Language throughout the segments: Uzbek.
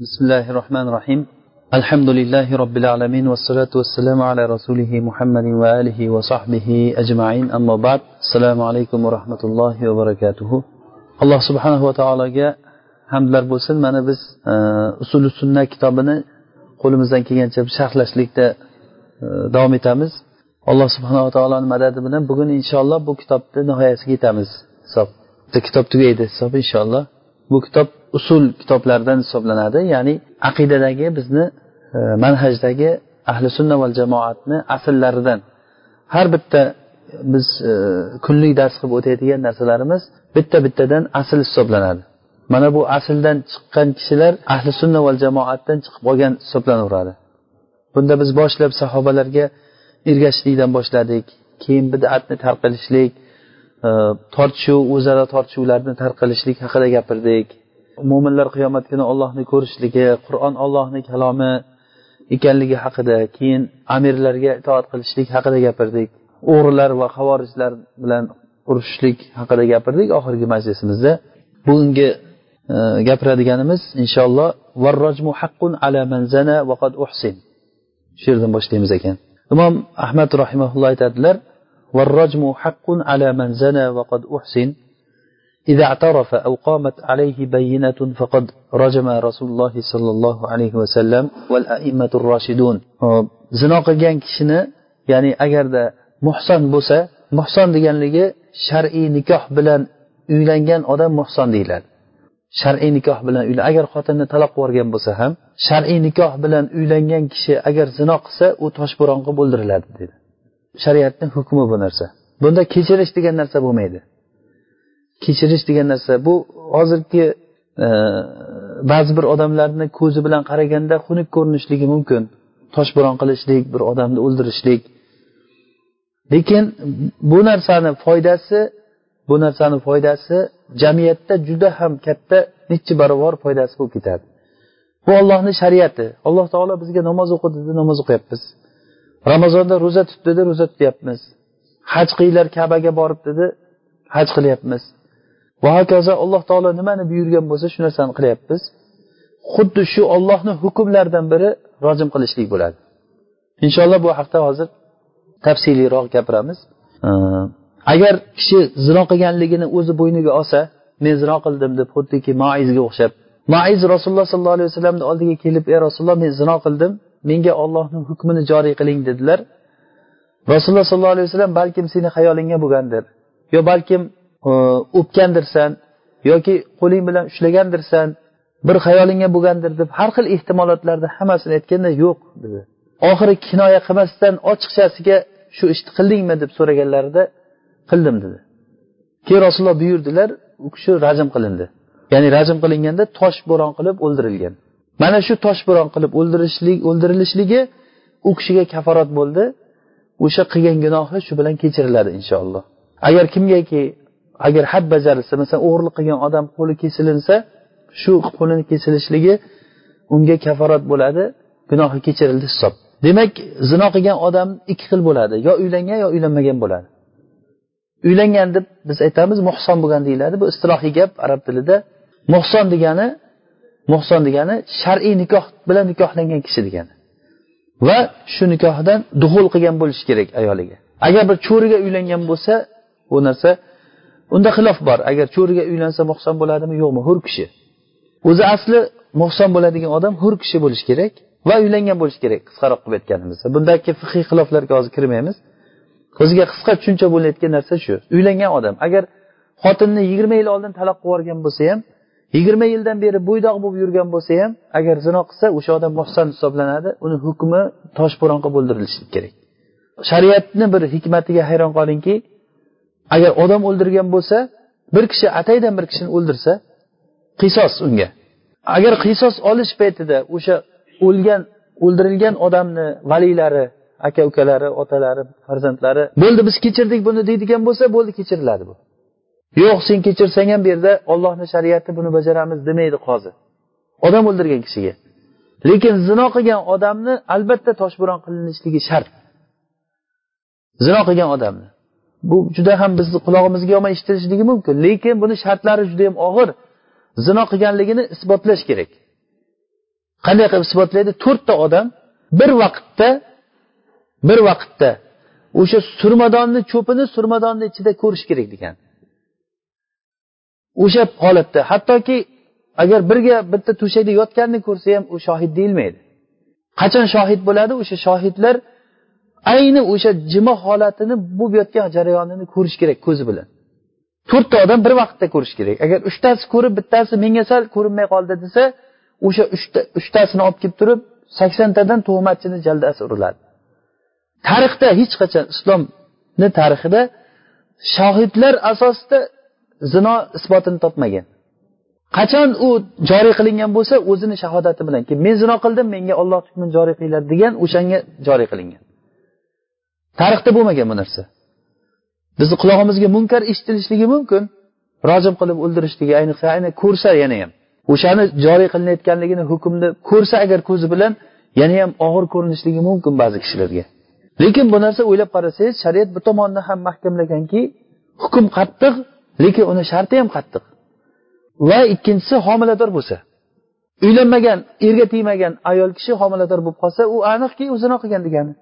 بسم الله الرحمن الرحيم الحمد لله رب العالمين والصلاة والسلام على رسوله محمد وآله وصحبه أجمعين أما بعد السلام عليكم ورحمة الله وبركاته alloh subhanava taologa hamdlar bo'lsin mana biz usuli sunna kitobini qo'limizdan kelgancha sharhlashlikda davom etamiz alloh subhanava taoloni madadi bilan bugun inshaalloh bu kitobni nihoyasiga yetamiz hisob kitob tugaydi hisob inshaalloh Bu kitob usul kitoblaridan hisoblanadi ya'ni aqidadagi bizni e, manhajdagi ahli sunna val jamoatni asllaridan. Har bitta biz e, kunlik dars qilib o'tayotgan narsalarimiz bitta bittadan asl hisoblanadi. Mana bu asldan chiqqan kishilar ahli sunna val jamoatdan chiqib olgan hisoblanaveradi bunda biz boshlab sahobalarga ergashishlikdan boshladik keyin bidatni tarqalishlik tortishuv o'zaro tortishuvlarni tarqalishlik haqida gapirdik. Mo'minlar qiyomat kuni ollohni ko'rishligi qur'on ollohni kalomi ekanligi haqida keyin amirlarga itoat qilishlik haqida gapirdik. O'g'rilar va havorijlar bilan urushishlik haqida gapirdik oxirgi majlisimizda. Bugungi e, gapiradiganimiz inshaalloh varrojmu haqqun ala manzana vaqad uhsin. Shu yerdan boshlaymiz ekan. Imom ahmad rahimaulloh aytadilar varrojmu haqqun ala man zana va qad uhsin إذا اعترف أو قامت عليه بينة فقد رجم رسول الله صلى الله عليه وسلم والأئمة الراشدون zino qilgan kishini ya'ni agarda muhson bo'lsa muhson deganligi shar'iy nikoh bilan uylangan odam muhson deyiladi shar'iy nikoh bilan agar xotinni taloq qilib yuborgan bo'lsa ham shar'iy nikoh bilan uylangan kishi agar zino qilsa u toshbo'ron qilib o'ldiriladi dedi shariatni hukmi bu narsa. Bunda kechirish degan narsa bo'lmaydi. Kechirish degan narsa bu hozirgi e, ba'zi bir odamlarni ko'zi bilan qaraganda xunuk ko'rinishligi mumkin. Toshbo'ron qilishlik bir odamni o'ldirishlik. Lekin bu narsani foydasi bu narsani foydasi jamiyatda juda ham katta nechi barobar foydasi bo'lib ketadi. Bu ollohni shariati. Alloh taolo bizga namoz o'qi dedi namoz o'qiyapmiz. Ramazonda ro'za tut dedi ro'za tutyapmiz. Haj qilinglar kabaga borib dedi haj qilyapmiz. Va hokazo alloh taolo nimani buyurgan bo'lsa shu narsani qilyapmiz. Xuddi shu ollohni hukmlaridan biri rojim qilishlik bo'ladi. Inshaalloh bu haqda hozir tafsiliyroq gapiramiz. Agar kishi zino qilganligini o'zi bo'yniga olsa men zino qildim deb xuddiki maizga o'xshab maiz rasululloh sollallohu alayhi vasallamni oldiga kelib ey rasululloh men zino qildim menga ollohni hukmini joriy qiling dedilar. Rasululloh sollallohu alayhi vasallam balkim seni xayolingga bo'lgandir yo balkim e, o'pgandirsan yoki qo'ling bilan ushlagandirsan bir xayolingga bo'lgandir deb har xil ehtimolotlarni hammasini aytganda yo'q dedi. Oxiri kinoya qilmasdan ochiqchasiga shu ishni qildingmi deb so'raganlarida qildim dedi. Keyin rasululloh buyurdilar u kishi rajm qilindi. Ya'ni rajm qilinganda tosh bo'ron qilib o'ldirilgan. Mana shu toshbo'ron qilib o'ldirishlik o'ldirilishligi u kishiga kaforat bo'ldi. O'sha qilgan gunohi shu bilan kechiriladi inshaalloh. Agar kimgaki agar had bajarilsa masalan o'g'irlik qilgan odam qo'li kesilinsa shu qo'lini kesilishligi unga kaforat bo'ladi gunohi kechirildi hisob. Demak zino qilgan odam ikki xil bo'ladi yo uylangan yo uylanmagan bo'ladi. Uylangan deb biz aytamiz muhson bo'lgan deyiladi. Bu istilohiy gap arab tilida. Muhson degani muhson degani shar'iy nikoh bilan nikohlangan kishi degani. Va shu nikohdan duxul qilgan bo'lishi kerak ayoliga. Agar bir cho'riga uylangan bo'lsa u narsa unda xilof bor. Agar cho'riga uylansa muhson bo'ladimi? Yo'qmi? Hur kishi. O'zi asli muhson bo'ladigan odam hur kishi bo'lishi kerak va uylangan bo'lishi kerak qisqaroq qilib aytganimizda. Bundagi fiqiy xiloflarga hozir kirmaymiz. O'ziga qisqa tushuncha bo'layotgan narsa shu. Uylangan odam agar xotinni yigirma yil oldin taloq qilib yuborgan bo'lsa ham yigirma yildan beri bo'ydoq bo'lib yurgan bo'lsa ham agar zino qilsa o'sha odam muhson hisoblanadi uni hukmi toshbo'ron qilib o'ldirilishi kerak. Shariatni bir hikmatiga hayron qolingki agar odam o'ldirgan bo'lsa bir kishi ataydan bir kishini o'ldirsa qisos unga. Agar qisos olish paytida o'sha o'lgan o'ldirilgan odamni valiylari aka ukalari otalari farzandlari bo'ldi biz kechirdik buni deydigan bo'lsa bo'ldi kechiriladi bu. Yo'q sen kechirsang ham bu yerda ollohni shariati buni bajaramiz demaydi qozi odam o'ldirgan kishiga. Lekin zino qilgan odamni albatta toshbo'ron qilinishligi shart. Zino qilgan odamni. Bu juda ham bizni qulog'imizga yomon eshitilishligi mumkin. Lekin buni shartlari juda yam og'ir. Zino qilganligini isbotlash kerak. Qanday qilib isbotlaydi? To'rtta odam bir vaqtda bir vaqtda o'sha surmadonni cho'pini surmadonni ichida ko'rish kerak degan. O'sha holatda. Hattoki agar birga bitta to'shakda yotganini ko'rsa ham u shohid deyilmaydi. Qachon shohid bo'ladi? O'sha shohidlar ayni o'sha jimo holatini bo'lib yotgan jarayonini ko'rish kerak ko'zi bilan. To'rtta odam bir vaqtda ko'rish kerak. Agar uchtasi ko'rib bittasi menga sal ko'rinmay qoldi desa o'sha uchtasini olib kelib turib saksontadan tuhmatchini jaldasi uriladi. Tarixda hech qachon islomni tarixida shohidlar asosida zino isbotini topmagan. Qachon u joriy qilingan bo'lsa o'zini shahodati bilan keyin men zino qildim menga olloh hukmini joriy qilinglar degan o'shanga joriy qilingan. Tarixda bo'lmagan bu narsa. Bizni qulog'imizga munkar eshitilishligi mumkin rojim qilib o'ldirishligi ayniqsa ayni ko'rsa yana ham. O'shani joriy qilinayotganligini hukmni ko'rsa agar ko'zi bilan yana ham og'ir ko'rinishligi mumkin ba'zi kishilarga. Lekin bu narsa o'ylab qarasangiz shariat bu tomonni ham mahkamlaganki hukm qattiq lekin uni sharti ham qattiq. Va ikkinchisi homilador bo'lsa. Uylanmagan erga tegmagan ayol kishi homilador bo'lib qolsa u aniqki u zino qilgan degani.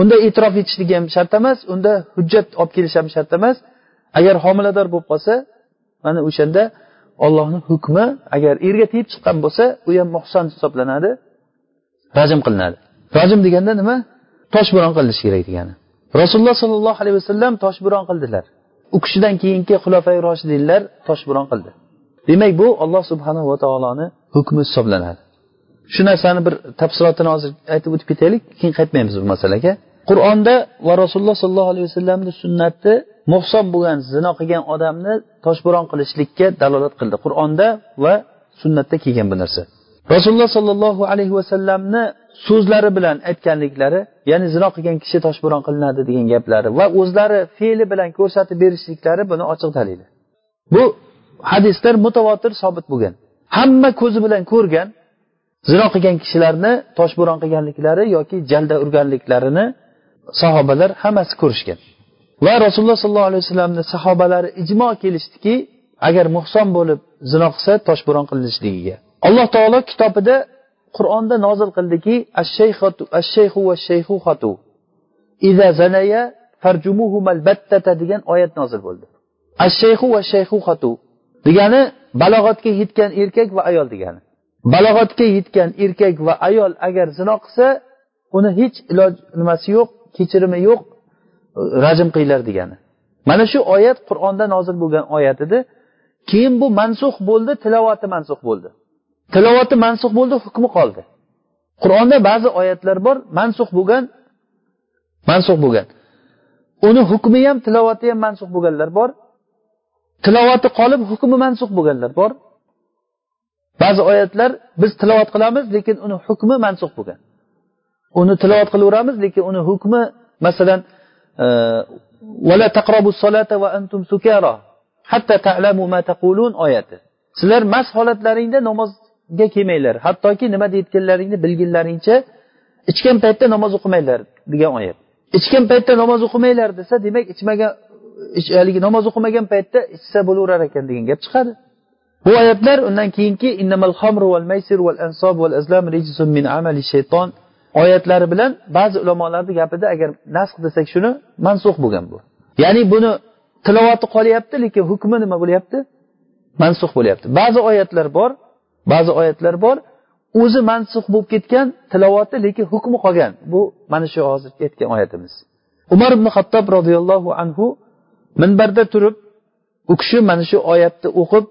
Unda e'tirof etishligi ham shart emas unda hujjat olib kelish ham shart emas. Agar homilador bo'lib qolsa mana o'shanda ollohni hukmi agar erga tegib chiqqan bo'lsa u ham muhson hisoblanadi rajm qilinadi. Rajm deganda nima? Toshbo'ron qilinishi kerak degani. Rasululloh sollallohu alayhi vasallam toshbo'ron qildilar. U kishidan keyingi xulofai roshidinlar toshbo'ron qildi. Demak bu alloh subhanahu va taoloni hukmi hisoblanadi. Shu narsani bir tafsilotini hozir aytib o'tib ketaylik keyin qaytmaymiz bu masalaga. Qur'onda va rasululloh sollallohu alayhi vasallamni sunnati muhson bo'lgan zino qilgan odamni toshbo'ron qilishlikka dalolat qildi. Qur'onda va sunnatda kelgan bu narsa. Rasululloh sollallohu alayhi vasallamni so'zlari bilan aytganliklari ya'ni zino qilgan kishi toshbo'ron qilinadi degan gaplari va o'zlari fe'li bilan ko'rsatib berishliklari buni ochiq dalili bu hadislar mutavotir sobit bo'lgan. Hamma ko'zi bilan ko'rgan zino qilgan kishilarni toshbo'ron qilganliklari yoki jalda urganliklarini sahobalar hammasi ko'rishgan. Va rasululloh sollallohu alayhi vasallamni sahobalari ijmo kelishdiki agar muhson bo'lib zino qilsa toshbo'ron qilinishligiga alloh taolo kitobida qur'onda nozil qildiki ashshayxu va shayxuhatu iza zanaya farjumuhumal battata degan oyat nozil bo'ldi. Ashshayxu va shayxuhatu degani balog'atga yetgan erkak va ayol degani. Balog'atga yetgan erkak va ayol agar zino qilsa uni hech iloj nimasi yo'q kechirimi yo'q rajm qilinglar degani. Mana shu oyat qur'onda nozil bo'lgan oyat edi. Keyin bu mansux bo'ldi tilovati mansux bo'ldi. Tilovati mansux bo'ldi hukmi qoldi. Qur'onda ba'zi oyatlar bor mansux bo'lgan mansux bo'lgan. Uni hukmi ham tilovati ham mansux bo'lganlar bor. Tilovati qolib hukmi mansux bo'lganlar bor. Ba'zi oyatlar biz tilovat qilamiz lekin uni hukmi mansux bo'lgan. Uni tilovat qilaveramiz lekin uni hukmi masalan e, vala taqrobu solata va antum sukara hatta ta'lamu ma taqulun oyati. Sizlar mast holatlaringda namozga kelmanglar. Hattoki nima deyotganlaringni bilginlaringcha ichgan paytda namoz o'qimanglar degan oyat. Ichgan paytda namoz o'qimanglar desa demak ichmagan haligi namoz o'qimagan paytda ichsa bo'laverar ekan degan gap chiqadi. Bu oyatlar undan keyingi min oyatlari bilan ba'zi ulamolarni gapida agar nasx desak shuni mansux bo'lgan bu. Ya'ni buni tilovati qolyapti lekin hukmi nima bo'lyapti? Mansux bo'lyapti. Ba'zi oyatlar bor ba'zi oyatlar bor o'zi mansux bo'lib ketgan tilovati lekin hukmi qolgan. Bu mana shu hozir aytgan oyatimiz. Umar ibn xattob roziyallohu anhu minbarda turib u kishi mana shu oyatni o'qib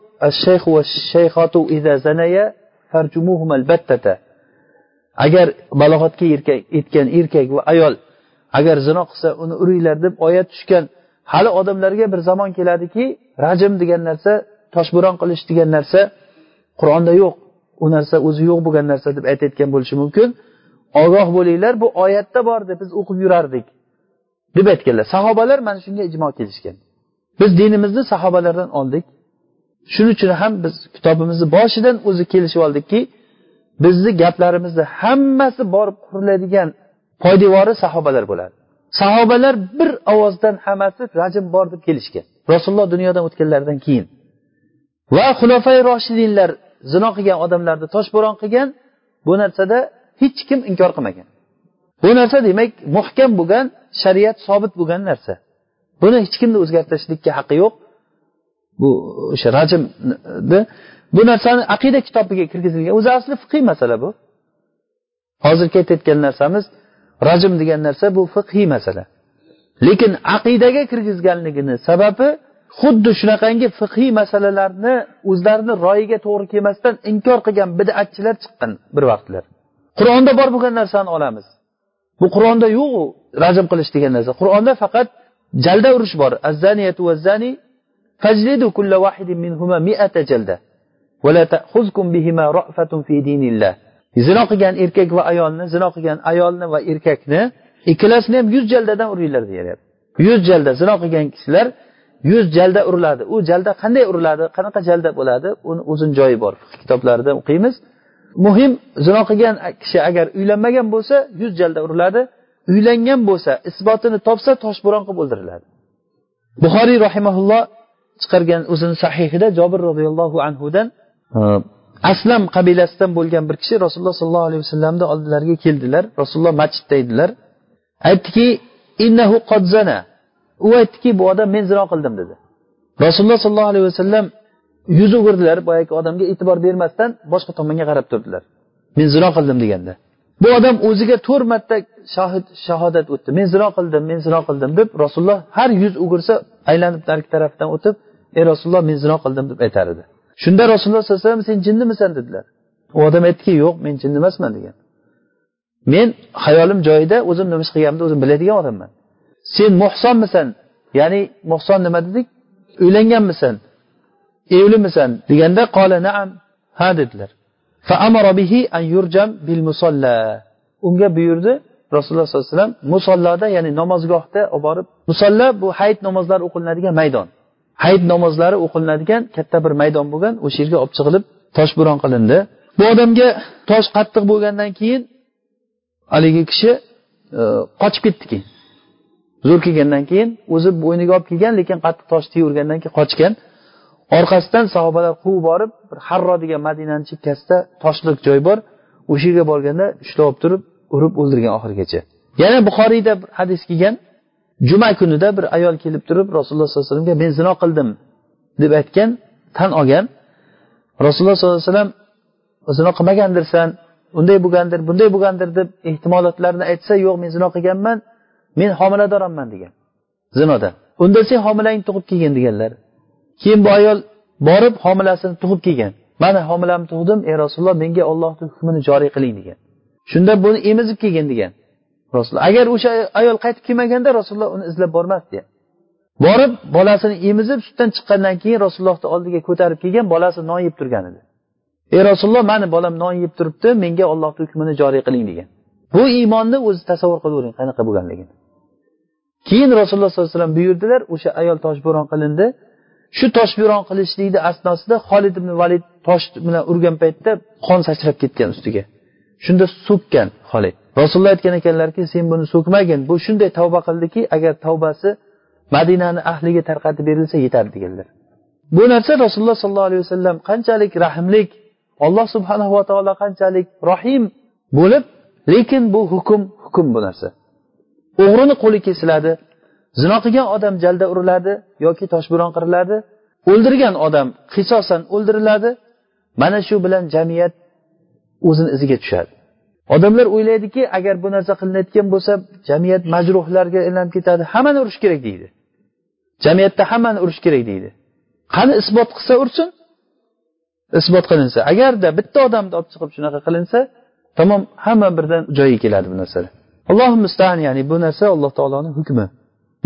agar balog'atga yetgan erkak va ayol agar zino qilsa uni uringlar deb oyat tushgan hali odamlarga bir zamon keladiki rajm degan narsa toshbo'ron qilish degan narsa qur'onda yo'q. U narsa o'zi yo'q bo'lgan narsa deb aytayotgan bo'lishi mumkin. Ogoh bo'linglar bu oyatda bor deb biz o'qib yurardik deb aytganlar. Sahobalar mana shunga ijmo kelishgan. Biz dinimizni sahobalardan oldik. Shuning uchun ham biz kitobimizni boshidan o'zi kelishib oldikki bizni gaplarimizni hammasi borib quriladigan poydevori sahobalar bo'ladi. Sahobalar bir ovozdan hammasi rajm bor deb kelishgan. Rasululloh dunyodan o'tganlaridan keyin. Va xulofai roshidinlar zino qilgan odamlarni toshbo'ron qilgan bu narsada hech kim inkor qilmagan. Bu narsa demak muhkam bo'lgan shariat sobit bo'lgan narsa. Buni hech kimni o'zgartirishlikka haqqi yo'q. Bu o'sha rajmni bu narsani aqida kitobiga kirgizilgan. O'zi asli fiqiy masala bu. Hozir ketayotgan narsamiz rajm degan narsa bu fiqhiy masala. Lekin aqidaga kirgizganligini sababi xuddi shunaqangi fiqhiy masalalarni o'zlarini royiga to'g'ri kelmasdan inkor qilgan bidatchilar chiqqan bir vaqtlar. Qur'onda bor bo'lgan narsani olamiz. Bu qur'onda yo'q u rajm qilish degan narsa. Qur'onda faqat jalda urish bor. Azzaniyatu vazzani fajlidu kulla wahidin minhuma mi'ata jalda va la ta'khuzkum bihima ra'fatun fi dinillah zino qilgan erkak va ayolni zino qilgan ayolni va erkakni ikkalasini ham yuz jaldadan uringlar deyapti yuz jalda zino qilgan kishilar yuz jalda uriladi. U jalda qanday uriladi? Qanaqa jalda bo'ladi? Uni o'zini joyi bor. Kitoblarida o'qiymiz. Muhim zino qilgan kishi agar uylanmagan bo'lsa yuz jalda uriladi. Uylangan bo'lsa isbotini topsa toshbo'ron qilib o'ldiriladi. Buxoriy rahimaulloh chiqargan o'zini sahihida jobir roziyallohu anhudan e, aslam qabilasidan bo'lgan bir kishi rasululloh sollallohu alayhi vasallamni oldilariga keldilar. Rasululloh masjidda edilar. Aytdiki innahu qodzana u aytdiki bu odam men zino qildim dedi. Rasululloh sollallohu alayhi vasallam yuz o'girdilar boyagi odamga e'tibor bermasdan boshqa tomonga qarab turdilar. Men zino qildim deganda. Bu odam o'ziga to'rt marta shohid shahodat o'tdi. Men zino qildim men zino qildim deb rasululloh har yuz o'girsa aylanib narigi tarafdan o'tib ey rasululloh men zino qildim deb aytar edi. Shunda rasululloh sallallohu alayhi vasallam sen jinnimisan dedilar. U odam aytdiki yo'q men jinni emasman degan. Men hayolim joyida o'zim nima ish qilganimni o'zim biladigan odamman. Sen muhsonmisan ya'ni muhson nima dedik? Uylanganmisan. Evlimisan deganda qola naam. Ha dedilar. Unga buyurdi rasululloh sollallohu alayhi vasallam musolloda ya'ni namozgohda olib borib musolla bu hayit namozlari o'qilinadigan maydon. Hayit namozlari o'qilinadigan katta bir maydon bo'lgan o'sha yerga olib chiqilib toshbo'ron qilindi. Bu odamga tosh qattiq bo'lgandan keyin haligi kishi e, qochib ketdi keyin. Zo'r kelgandan keyin o'zi bo'yniga olib kelgan lekin qattiq tosh tegavergandan keyin qochgan. Orqasidan sahobalar quvib borib bir harro degan madinani chekkasida toshliq joy bor. O'sha yerga borganda ushlab olib turib urib o'ldirgan oxirigacha. Yana buxoriyda bir hadis kelgan. Juma kunida bir ayol kelib turib rasululloh sollallohu alayhi vasallamga men zino qildim deb aytgan tan olgan. Rasululloh sollallohu alayhi vasallam zino qilmagandirsan unday bo'lgandir bunday bo'lgandir deb ehtimolotlarni aytsa yo'q men zino qilganman men homiladorman degan. Zinoda unda sen homilangni tug'ib kelgin deganlar. Keyin bu ayol borib homilasini tug'ib kelgan. Mana homilamni tug'dim ey rasululloh menga ollohni hukmini joriy qiling degan. Shunda buni emizib kelgin degan. Rasululloh agar o'sha ayol qaytib kelmaganda rasululloh uni izlab bormasdi borib bolasini emizib sutdan chiqqandan keyin rasulullohni oldiga ko'tarib kelgan bolasi non yeb turgan edi. Ey rasululloh mani bolam non yeb turibdi menga ollohni hukmini joriy qiling degan. Bu iymonni o'zi tasavvur qilavering qanaqa bo'lganligini. Keyin rasululloh sollallohu alayhi vasallam buyurdilar o'sha ayol toshbo'ron qilindi. Shu toshbo'ron qilishlikni asnosida xolid ibn valid tosh bilan urgan paytda qon sachrab ketgan ustiga. Shunda so'kkan xolid. Rasululloh aytgan ekanlarki sen buni so'kmagin bu shunday tavba qildiki agar tavbasi madinani ahliga tarqatib berilsa yetadi deganlar. Bu narsa rasululloh sollallohu alayhi vasallam qanchalik rahmlik alloh subhanahu va taolo qanchalik rohim bo'lib lekin bu hukm hukm bu narsa. O'g'rini qo'li kesiladi zino qilgan odam jalda uriladi yoki toshbo'ron qiriladi o'ldirgan odam qisosan o'ldiriladi mana shu bilan jamiyat o'zini iziga tushadi. Odamlar o'ylaydiki agar bu narsa qilinayotgan bo'lsa jamiyat majruhlarga aylanib ketadi hammani urish kerak deydi. Jamiyatda hammani urish kerak deydi. Qani isbot qilsa ursin isbot qilinsa. Agarda bitta odamni olib chiqib shunaqa qilinsa tamom hamma birdan joyiga keladi bu narsalar allohu mustaan ya'ni bu narsa alloh taoloni hukmi.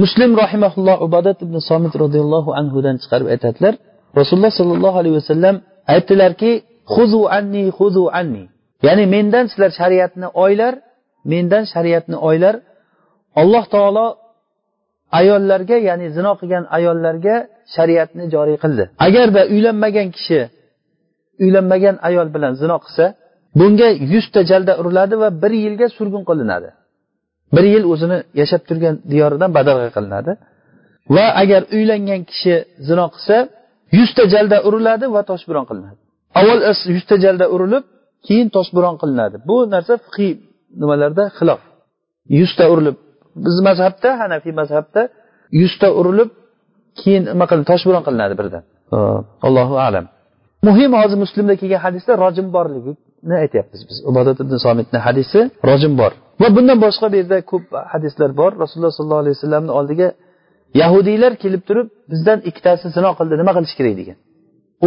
Muslim rahimaulloh ubadat ibn somit roziyallohu anhudan chiqarib aytadilar. Rasululloh sollallohu alayhi vasallam aytdilarki huzu anni huzu anni. Ya'ni mendan sizlar shariatni oylar mendan shariatni oylar. Alloh taolo ayollarga ya'ni zino qilgan ayollarga shariatni joriy qildi. Agarda uylanmagan kishi uylanmagan ayol bilan zino qilsa bunga yuzta jalda uriladi va bir yilga surgun qilinadi. Bir yil o'zini yashab turgan diyoridan badarg'a qilinadi. Va agar uylangan kishi zino qilsa yuzta jalda uriladi va toshbiron qilinadi. Avval yuzta jalda urilib keyin toshbiron qilinadi. Bu narsa fiqiy nimalarda xilof. Yuzta urilib biz mazhabda hanafiy mazhabda yuzta urilib keyin nima qilin toshbiron qilinadi birdan. Allohu alam. Muhim hozir muslimda kelgan hadisda rojim borligini aytyapmiz biz. Ibodat ibn somitni hadisi rojim bor. Va bundan boshqa bu yerda ko'p hadislar bor. Rasululloh sollallohu alayhi vasallamni oldiga yahudiylar kelib turib bizdan ikkitasi zino qildi nima qilish kerak? degan.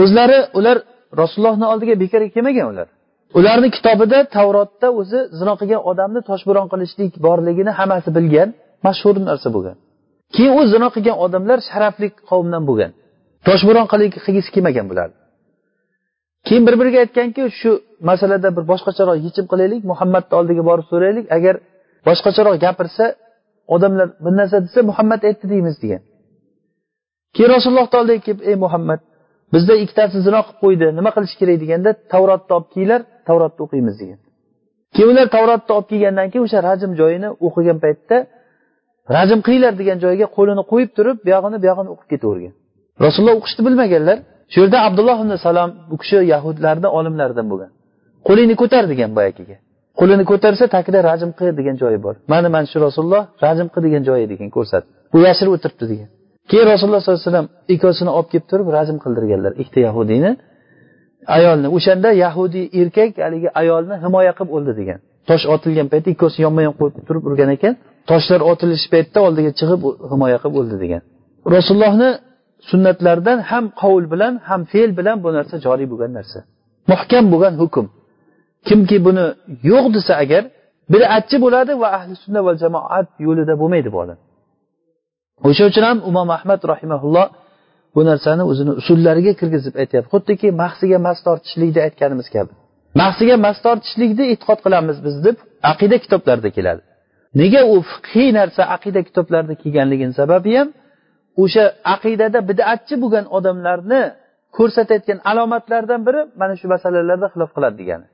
O'zlari ular rasulullohni oldiga bekorga kelmagan ular. Ularni kitobida tavrotda o'zi zino qilgan odamni toshbo'ron qilishlik borligini hammasi bilgan mashhur narsa bo'lgan. Keyin u zino qilgan odamlar sharafli qavmdan bo'lgan. Toshbo'ron qilgisi kelmagan bular. Keyin bir biriga aytganki shu masalada bir boshqacharoq yechim qilaylik muhammadni oldiga borib so'raylik agar boshqacharoq gapirsa odamlar bir narsa desa muhammad aytdi deymiz degan. Keyin rasulullohni oldiga kelib ey muhammad bizda ikkitasi zino qilib qo'ydi nima qilish kerak? deganda tavrotni olib kelinglar tavrotni o'qiymiz degan. Keyin ular tavrotni olib kelgandan keyin o'sha rajm joyini o'qigan paytda rajm qilinglar degan joyga qo'lini qo'yib turib buyog'ini buyog'ini o'qib ketavergan. Rasululloh o'qishni bilmaganlar shu yerda abdulloh ibn salom bu kishi yahudlarni olimlaridan bo'lgan. Qo'lingni ko'tar degan boyagiga qo'lini ko'tarsa tagida rajm qil degan joyi bor. Mana mana shu rasululloh rajm qil degan joyi degan ko'rsatdi u yashirib o'tiribdi degan. Keyin rasululloh sollallohu alayhi vasallam ikkovsini olib kelib turib rajm qildirganlar ikkita yahudiyni. Ayolni o'shanda yahudiy erkak haligi ayolni himoya qilib o'ldi degan. Tosh otilgan paytda ikkovsini yonma yon qo'yib turib urgan ekan. Toshlar otilish paytida oldiga chiqib himoya qilib o'ldi degan. Rasulullohni sunnatlardan ham qovul bilan ham fe'l bilan bu narsa joriy bo'lgan narsa. Muhkam bo'lgan hukm. Kimki buni yo'q desa agar bidatchi bo'ladi va ahli sunna va jamoat yo'lida bo'lmaydi bu odam. O'sha uchun ham imom ahmad rahimaulloh bu narsani o'zini usullariga kirgizib aytyapti. Xuddiki mahsiga mas tortishlikda aytganimiz kabi mahsiga mas tortishlikni e'tiqod qilamiz biz deb aqida kitoblarida keladi. Nega u fiqhiy narsa aqida kitoblarida kelganligini sababi ham o'sha aqidada bidatchi bo'lgan odamlarni ko'rsatayotgan alomatlardan biri mana shu masalalarda xilof qiladi degani.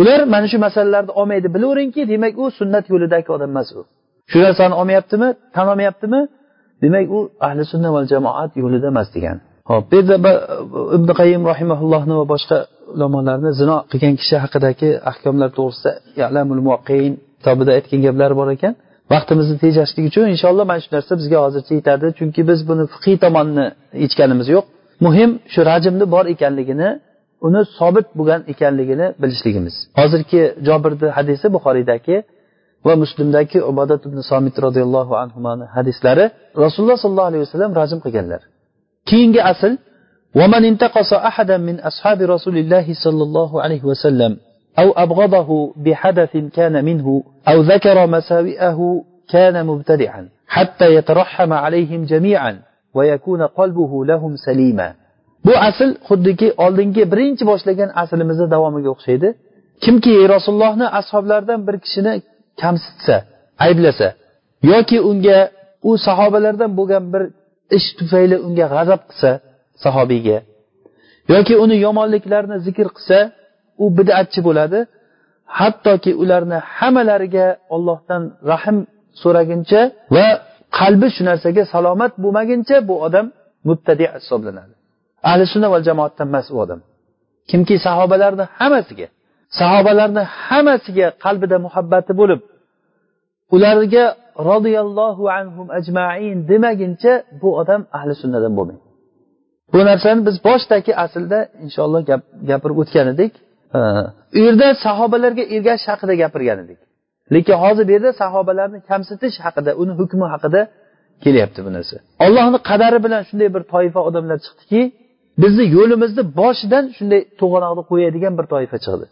Ular mana shu masalalarni olmaydi bilaveringki demak u sunnat yo'lidagi odam emas u. Shu narsani olmayaptimi? Tan olmayaptimi? Demak u ahli sunna va jamoat yo'lida emas degani. Ho'p bu yerda ibn qayim rahimaullohni va boshqa ulamolarni zino qilgan kishi haqidagi ahkomlar to'g'risida kitobida aytgan gaplari bor ekan. vaqtimizni tejashlik uchun inshaalloh mana shu narsa bizga hozircha yetadi chunki biz buni fiqiy tomonni yechganimiz yo'q muhim shu rajmni bor ekanligini uni sobit bo'lgan ekanligini bilishligimiz hozirgi jobirni hadisi buxoriydagi va muslimdagi ubodat ibn somit roziyallohu anhuni hadislari rasululloh sollallohu alayhi vasallam rajm qilganlar keyingi asl ومن انتقص أحدا من أصحاب رسول الله صلى الله عليه وسلم أو أبغضه بحدث كان منه أو ذكر مساوئه كان مبتدعا حتى يترحم عليهم جميعا ويكون قلبه لهم سليما bu asl xuddiki oldingi birinchi boshlagan aslimizni davomiga o'xshaydi kimki rasulullohni ashoblaridan bir kishini kamsitsa ayblasa yoki unga u sahobalardan bo'lgan bir ish tufayli unga g'azab qilsa sahobiyga yoki uni yomonliklarini zikr qilsa u bidatchi bo'ladi. Hattoki ularni hammalariga ollohdan rahm so'raguncha va qalbi shu narsaga salomat bo'lmaguncha bu odam mubtadi hisoblanadi. Ahli sunna va jamoatdan emas u odam. Kimki sahobalarni hammasiga sahobalarni hammasiga qalbida muhabbati bo'lib ularga roziyallohu anhum ajmain demaguncha bu odam ahli sunnadan bo'lmaydi. Bu narsani biz boshdagi aslda inshaalloh gapirib o'tgan edik u yerda sahobalarga ergashish haqida gapirgan edik. Lekin hozir bu yerda sahobalarni kamsitish haqida uni hukmi haqida kelyapti bu narsa. Ollohni qadari bilan shunday bir toifa odamlar chiqdiki bizni yo'limizni boshidan shunday to'g'anoqni qo'yadigan bir toifa chiqdi.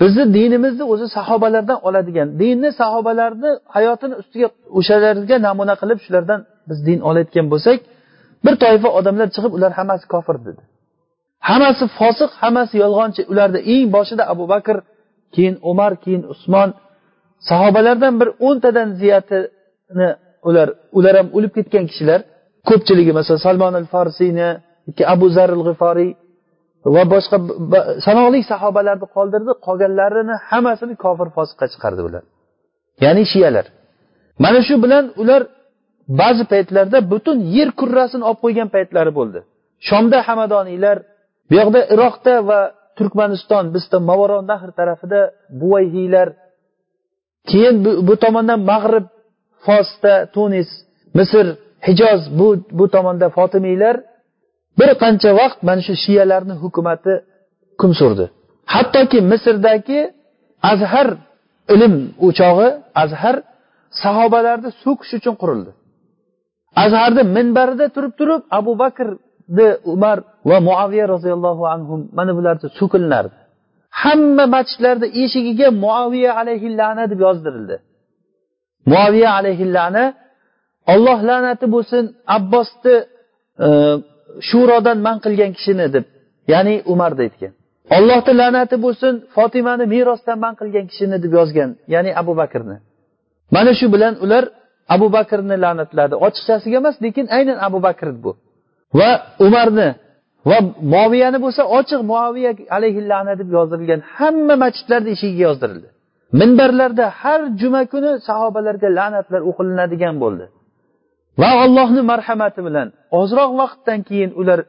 Bizni dinimizni o'zi sahobalardan oladigan dinni sahobalarni hayotini ustiga o'shalarga namuna qilib shulardan biz din olayotgan bo'lsak bir toifa odamlar chiqib ular hammasi kofir dedi. Hammasi fosiq hammasi yolg'onchi. Ularda eng boshida abu bakr keyin umar keyin usmon. Sahobalardan bir o'ntadan ziyatini ular ular ham o'lib ketgan kishilar. Ko'pchiligi masalan salmon al farsiyni abu zaril g'iforiy va boshqa sanoqli sahobalarni qoldirdi. Qolganlarini hammasini kofir fosiqqa chiqardi ular. Ya'ni shiyalar. Mana shu bilan ular ba'zi paytlarda butun yer kurrasini olib qo'ygan paytlari bo'ldi. Shomda hamadoniylar bu yoqda iroqda va turkmaniston bizda mavaro nahr tarafida buvayhiylar keyin bu, bu tomondan mag'rib fosda tunis misr hijoz bu bu tomonda fotimiylar bir qancha vaqt mana shu shiyalarni hukumati hukm surdi. Hattoki misrdagi azhar ilm o'chog'i azhar sahobalarni so'kish uchun qurildi. Azharni minbarida turib turib abu bakr umar va muaviya roziyallohu anhu mana bularni so'kilinardi hamma masjidlarni eshigiga muaviya alayhillana deb yozdirildi. Muaviya alayhillana olloh la'nati bo'lsin abbosni e, shurodan man qilgan kishini deb ya'ni umarni aytgan. Ollohni la'nati bo'lsin fotimani merosdan man qilgan kishini deb yozgan ya'ni abu bakrni. Mana shu bilan ular abu bakrni la'natladi ochiqchasiga emas lekin aynan abu bakr bu. Va umarni va moviyani bo'lsa ochiq moviya alayhillana deb yozdirilgan hamma masjidlarni eshigiga yozdirildi. Minbarlarda har juma kuni sahobalarga la'natlar o'qilinadigan bo'ldi. Va allohni marhamati bilan ozroq vaqtdan keyin ular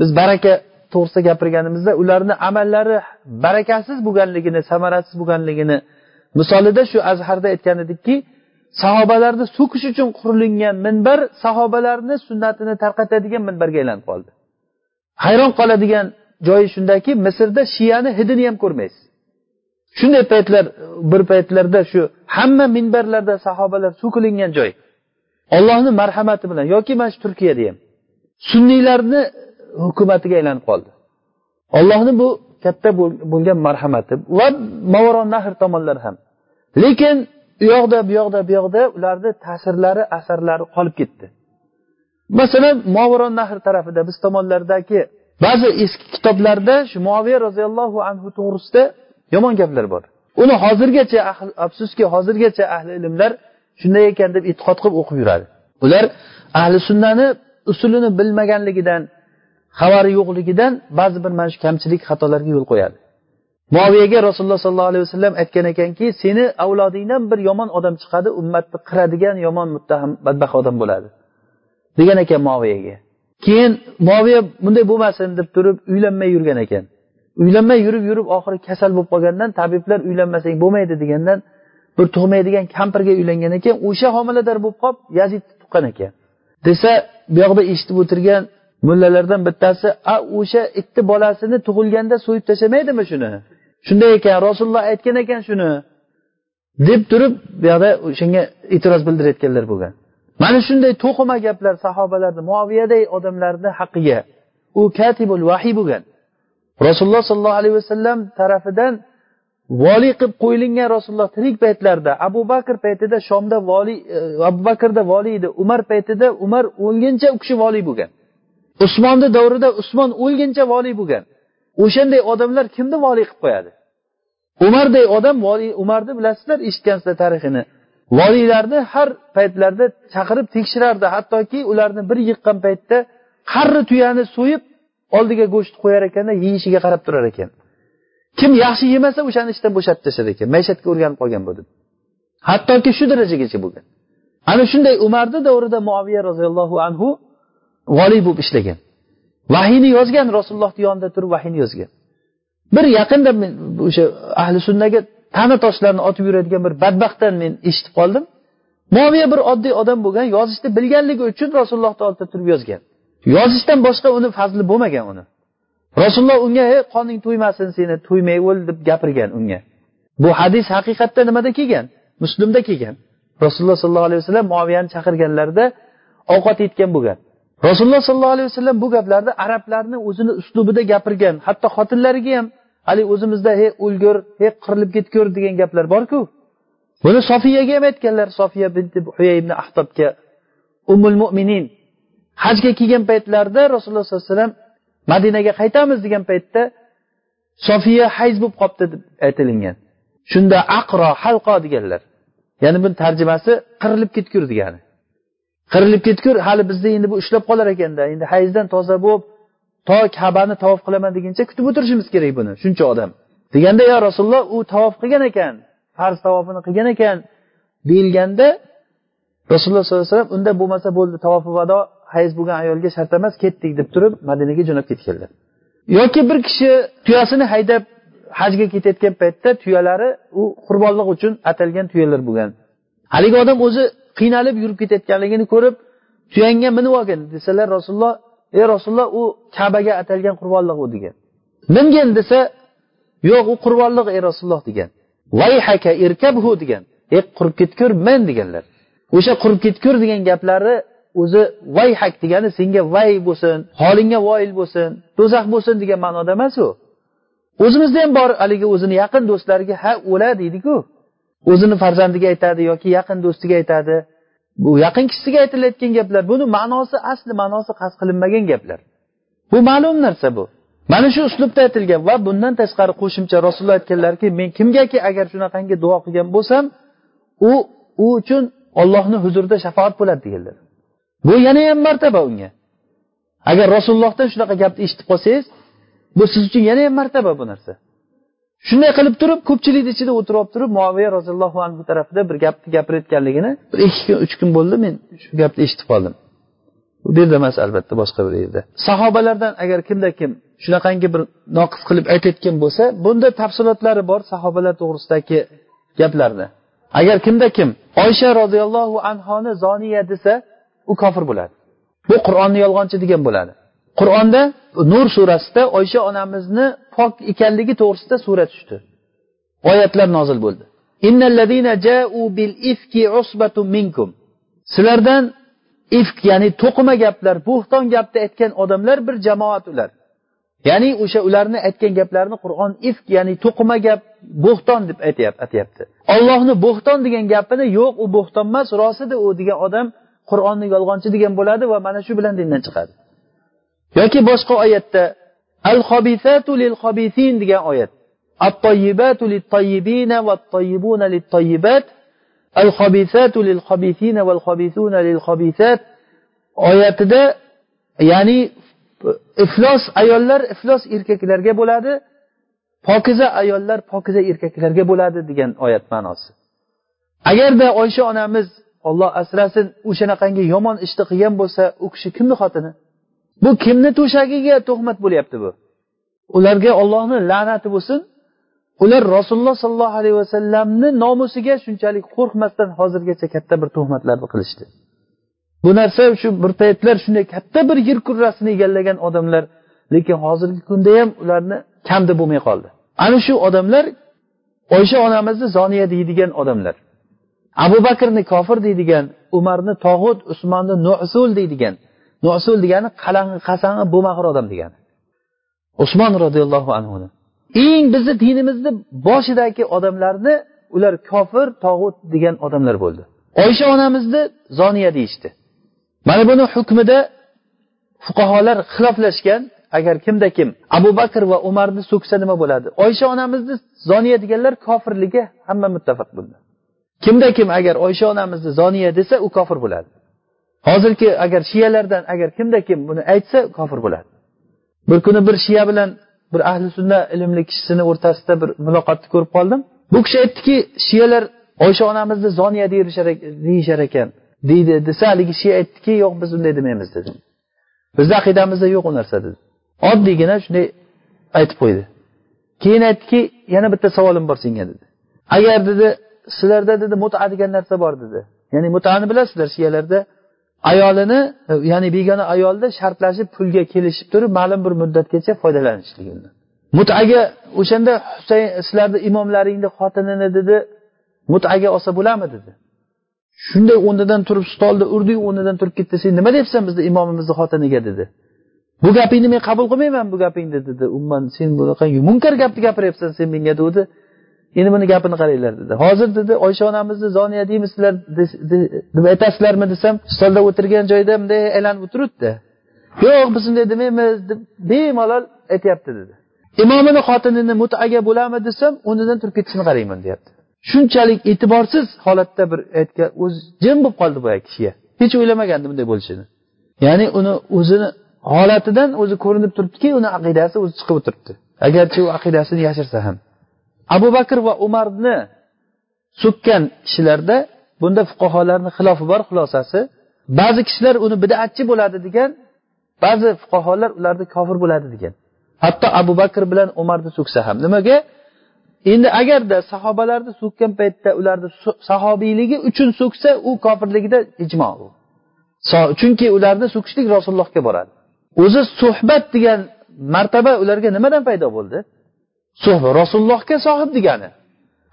biz baraka to'g'risida gapirganimizda ularni amallari barakasiz bo'lganligini samarasiz bo'lganligini misolida shu azharda aytgan edikki sahobalarni so'kish uchun qurilgan minbar sahobalarni sunnatini tarqatadigan minbarga aylanib qoldi. Hayron qoladigan joyi shundaki misrda shiyani hidini ham ko'rmaysiz. Shunday paytlar bir paytlarda shu hamma minbarlarda sahobalar so'kilingan joy. Ollohni marhamati bilan yoki mana shu turkiyada ham sunniylarni hukumatiga aylanib qoldi. Ollohni bu katta bo'lgan marhamati va mavoron nahr tomonlar ham. Lekin u yoqda bu yoqda bu yoqda ularni ta'sirlari asarlari qolib ketdi. Masalan movaron nahr tarafida biz tomonlardagi ba'zi eski kitoblarda shu moviya roziyallohu anhu to'g'risida yomon gaplar bor. Uni hozirgacha afsuski hozirgacha ahli ilmlar shunday ekan deb e'tiqod qilib o'qib yuradi. Ular ahli sunnani usulini bilmaganligidan xabari yo'qligidan ba'zi bir mana shu kamchilik xatolarga yo'l qo'yadi. Muoviyaga rasululloh sollallohu alayhi vasallam aytgan ekanki seni avlodingdan bir yomon odam chiqadi ummatni qiradigan yomon muttaham badbaxt odam bo'ladi. Degan ekan muoviyaga keyin muoviya bunday bo'lmasin deb turib uylanmay yurgan ekan. Uylanmay yurib yurib oxiri kasal bo'lib qolgandan tabiblar uylanmasang bo'lmaydi degandan bir tug'maydigan kampirga uylangan ekan o'sha homilador bo'lib qolib yazidni tuqqan ekan. Desa bu eshitib o'tirgan mullalardan bittasi a o'sha itni bolasini tug'ilganda so'yib tashlamaydimi shuni? Shunday ekan rasululloh aytgan ekan shuni deb turib bu yoqda o'shanga e'tiroz bildirayotganlar bo'lgan. Mana shunday to'qima gaplar sahobalarni muoviyaday odamlarni haqqiga u katibul vahiy bo'lgan. Rasululloh sollallohu alayhi vasallam tarafidan voliy qilib qo'yilgan rasululloh tirik paytlarida abu bakr paytida shomda voliy e, abu bakrda voliy edi umar paytida umar o'lguncha u kishi voliy bo'lgan. Usmonni davrida usmon o'lguncha voliy bo'lgan. O'shanday odamlar kimni voliy qilib qo'yadi? Umarday odam umarni bilasizlar eshitgansizlar tarixini. Voliylarni har paytlarda chaqirib tekshirardi. Hattoki ularni bir yiqqan paytda qarri tuyani so'yib oldiga go'sht qo'yar ekanda yeyishiga qarab turar ekan. Kim yaxshi yemasa o'shani ishdan bo'shatib tashlar ekan. Maishatga o'rganib qolgan bu deb. Hattoki shu darajagacha bo'lgan. Ana shunday umarni davrida muaviya roziyallohu anhu voliy bo'lib ishlagan. Vahiyni yozgan rasulullohni yonida turib vahiyni yozgan. Bir yaqinda men o'sha ahli sunnaga tana toshlarni otib yuradigan bir badbaxtdan men eshitib qoldim. Moviya bir oddiy odam bo'lgan yozishni bilganligi uchun rasulullohni oldida turib yozgan. Yozishdan boshqa uni fazli bo'lmagan uni. Rasululloh unga ey qoning to'ymasin seni to'ymay o'l deb gapirgan unga. Bu hadis haqiqatda nimada kelgan? Muslimda kelgan. Rasululloh sollallohu alayhi vasallam moviyani chaqirganlarida ovqat yetgan bo'lgan. Rasululloh sollallohu alayhi vasallam bu gaplarni arablarni o'zini uslubida gapirgan hatto xotinlariga ham haligi o'zimizda hey o'lgur hey qirilib ketgur degan gaplar borku. Buni sofiyaga ham aytganlar sofiya binti huyay ibn ahtobga umul mo'minin hajga kelgan paytlarida rasululloh sollallohu alayhi vasallam madinaga qaytamiz degan paytda sofiya hayz bo'lib qolibdi deb aytilingan shunda aqro halqo deganlar. Ya'ni buni tarjimasi qirilib ketgur degani. Qirilib ketgur hali bizda endi bu ushlab qolar ekanda. Endi hayzdan toza bo'lib to kabani tavof qilaman deguncha kutib o'tirishimiz kerak buni shuncha odam. Deganda yo rasululloh u tavof qilgan ekan farz tavofini qilgan ekan deyilganda rasululloh sollallohu alayhi vasallam unda bo'lmasa bo'ldi tavofi vado hayz bo'lgan ayolga shart emas ketdik deb turib madinaga jo'nab ketganlar. Yoki bir kishi tuyasini haydab hajga ketayotgan paytda tuyalari u qurbonlik uchun atalgan tuyalar bo'lgan. Haligi odam o'zi qiynalib yurib ketayotganligini ko'rib tuyangga minib olgin. Desalar rasululloh ey rasululloh u kabaga atalgan qurbonliq u degan. Mingin desa yo'q u qurbonliq ey rasululloh degan. Vayhaka irkabhu degan. Ey qurib ketgur men deganlar. O'sha qurib ketgur degan gaplari o'zi vayhak degani senga vay bo'lsin holingga voyil bo'lsin do'zax bo'lsin degan ma'noda emas u o'zimizda ham bor haligi o'zini yaqin do'stlariga ha o'la deydiku. O'zini farzandiga aytadi yoki yaqin do'stiga aytadi. Bu yaqin kishisiga aytilayotgan gaplar buni ma'nosi asli ma'nosi qasd qilinmagan gaplar. Bu ma'lum narsa bu. Mana shu uslubda aytilgan va bundan tashqari qo'shimcha rasululloh aytganlarki men kimgaki agar shunaqangi duo qilgan bo'lsam u u uchun ollohni huzurida shafoat bo'ladi deganlar. Bu yana ham martaba unga. Agar rasulullohdan shunaqa gapni eshitib qolsangiz bu siz uchun yana ham martaba bu narsa. Shunday qilib turib ko'pchilikni ichida o'tirib turib muaviya roziyallohu anhu tarafida bir gapni gapirayotganligini bir ikki kun uch kun bo'ldi men shu gapni eshitib qoldim. Bu yerda emas albatta boshqa bir yerda. Sahobalardan agar kimda kim shunaqangi bir noqis qilib aytayotgan bo'lsa bunda tafsilotlari bor sahobalar to'g'risidagi gaplarni. Agar kimda kim oysha roziyallohu anhoni zoniya desa u kofir bo'ladi. Bu qur'onni yolg'onchi degan bo'ladi. Qur'onda nur surasida oysha onamizni pok ekanligi to'g'risida sura tushdi. Oyatlar nozil bo'ldi. Sizlardan ifk ya'ni to'qima gaplar bo'xton gapni aytgan odamlar bir jamoat ular. Ya'ni o'sha ularni aytgan gaplarini qur'on ifk ya'ni to'qima gap bo'xton deb aytyapti ollohni bo'xton degan gapini yo'q u bo'xton emas rost edi u degan odam qur'onni yolg'onchi degan bo'ladi va mana shu bilan dindan chiqadi. Yoki boshqa oyatda al hobisatu lil hobisin degan oyat. At toyyibatu lit toyibina va toyibuna lit toyibat al hobisatu lil hobisina val xobisuna lil hobisat oyatida ya'ni iflos ayollar iflos erkaklarga bo'ladi pokiza ayollar pokiza erkaklarga bo'ladi degan oyat ma'nosi. Agarda oysha onamiz olloh asrasin o'shanaqangi yomon ishni qilgan bo'lsa u kishi kimni xotini? Bu kimni to'shagiga tuhmat bo'lyapti bu? Ularga ollohni la'nati bo'lsin. Ular rasululloh sollallohu alayhi vasallamni nomusiga shunchalik qo'rqmasdan hozirgacha katta bir tuhmatlarni qilishdi. Bu narsa shu bir paytlar shunday katta bir yer kurrasini egallagan odamlar lekin hozirgi kunda ham ularni kamda bo'lmay qoldi. Ana shu odamlar oysha onamizni zoniya deydigan odamlar. Abu bakrni kofir deydigan umarni tog'ut usmonni nusul deydigan nosul degani qalang'i qasang'i bo'lmag'ir odam degani. Usmon roziyallohu anhuni. Eng bizni dinimizni boshidagi odamlarni ular kofir tog'ut degan odamlar bo'ldi. Oysha onamizni zoniya deyishdi. Mana buni hukmida fuqarolar xiloflashgan agar kimda kim abu bakr va umarni so'ksa nima bo'ladi? Oysha onamizni zoniya deganlar kofirligi hamma muttafaq bunda kimda kim agar oysha onamizni zoniya desa u kofir bo'ladi. Hozirgi agar shiyalardan agar kimda kim buni aytsa kofir bo'ladi. Bir kuni bir shiya bilan bir ahli sunna ilmli kishisini o'rtasida bir muloqotni ko'rib qoldim. Bu kishi aytdiki shiyalar oysha onamizni zoniya deyishar ekan deydi desa haligi shiya aytdiki yo'q biz unday demaymiz dedi. Bizni aqidamizda yo'q u narsa dedi. Oddiygina shunday aytib qo'ydi. Keyin aytdiki yana bitta savolim bor senga dedi. Agar dedi sizlarda dedi muta degan narsa bor dedi. Ya'ni mutani bilasizlar shiyalarda ayolini ya'ni begona ayolni shartlashib pulga kelishib turib ma'lum bir muddatgacha foydalanishlik undan mutaga o'shanda husayn sizlarni imomlaringni xotinini dedi mutaga olsa bo'ladimi dedi. Shunday o'rnidan turib stolni urdiyu o'rnidan turib ketdi sen nima deyapsan bizni imomimizni xotiniga? dedi. Bu gapingni men qabul qilmayman bu gapingni dedi. Umuman sen bunaqa munkar gapni gapiryapsan sen menga degandi endi buni gapini qaranglar dedi. Hozir dedi oysha onamizni zoniya deymisizlar deb aytasizlarmi desam stolda o'tirgan joyda bunday aylanib o'tiribdi. Yo'q biz unday demaymiz deb bemalol aytyapti dedi. Imomini xotinini mutaga bo'lami desam o'rnidan turib ketishini qarayman deyapti. Shunchalik e'tiborsiz holatda bir aytgan o'zi jim bo'lib qoldi boyagi kishiga. Hech o'ylamagandi bunday bo'lishini. Ya'ni uni o'zini holatidan o'zi ko'rinib turibdiki uni aqidasi o'zi chiqib o'tiribdi. Agarchi u aqidasini yashirsa ham. Abu bakr va umarni so'kkan kishilarda bunda fuqarolarni xilofi bor xulosasi. Ba'zi kishilar uni bidatchi bo'ladi degan ba'zi fuqarolar ularni kofir bo'ladi degan. Hatto abu bakr bilan umarni so'ksa ham. Nimaga? Endi agarda sahobalarni so'kkan paytda ularni sahobiyligi uchun so'ksa u kofirligida ijmo u. Chunki ularni so'kishlik rasulullohga boradi. O'zi suhbat degan martaba ularga nimadan paydo bo'ldi? Suhbat rasulullohga sohib degani.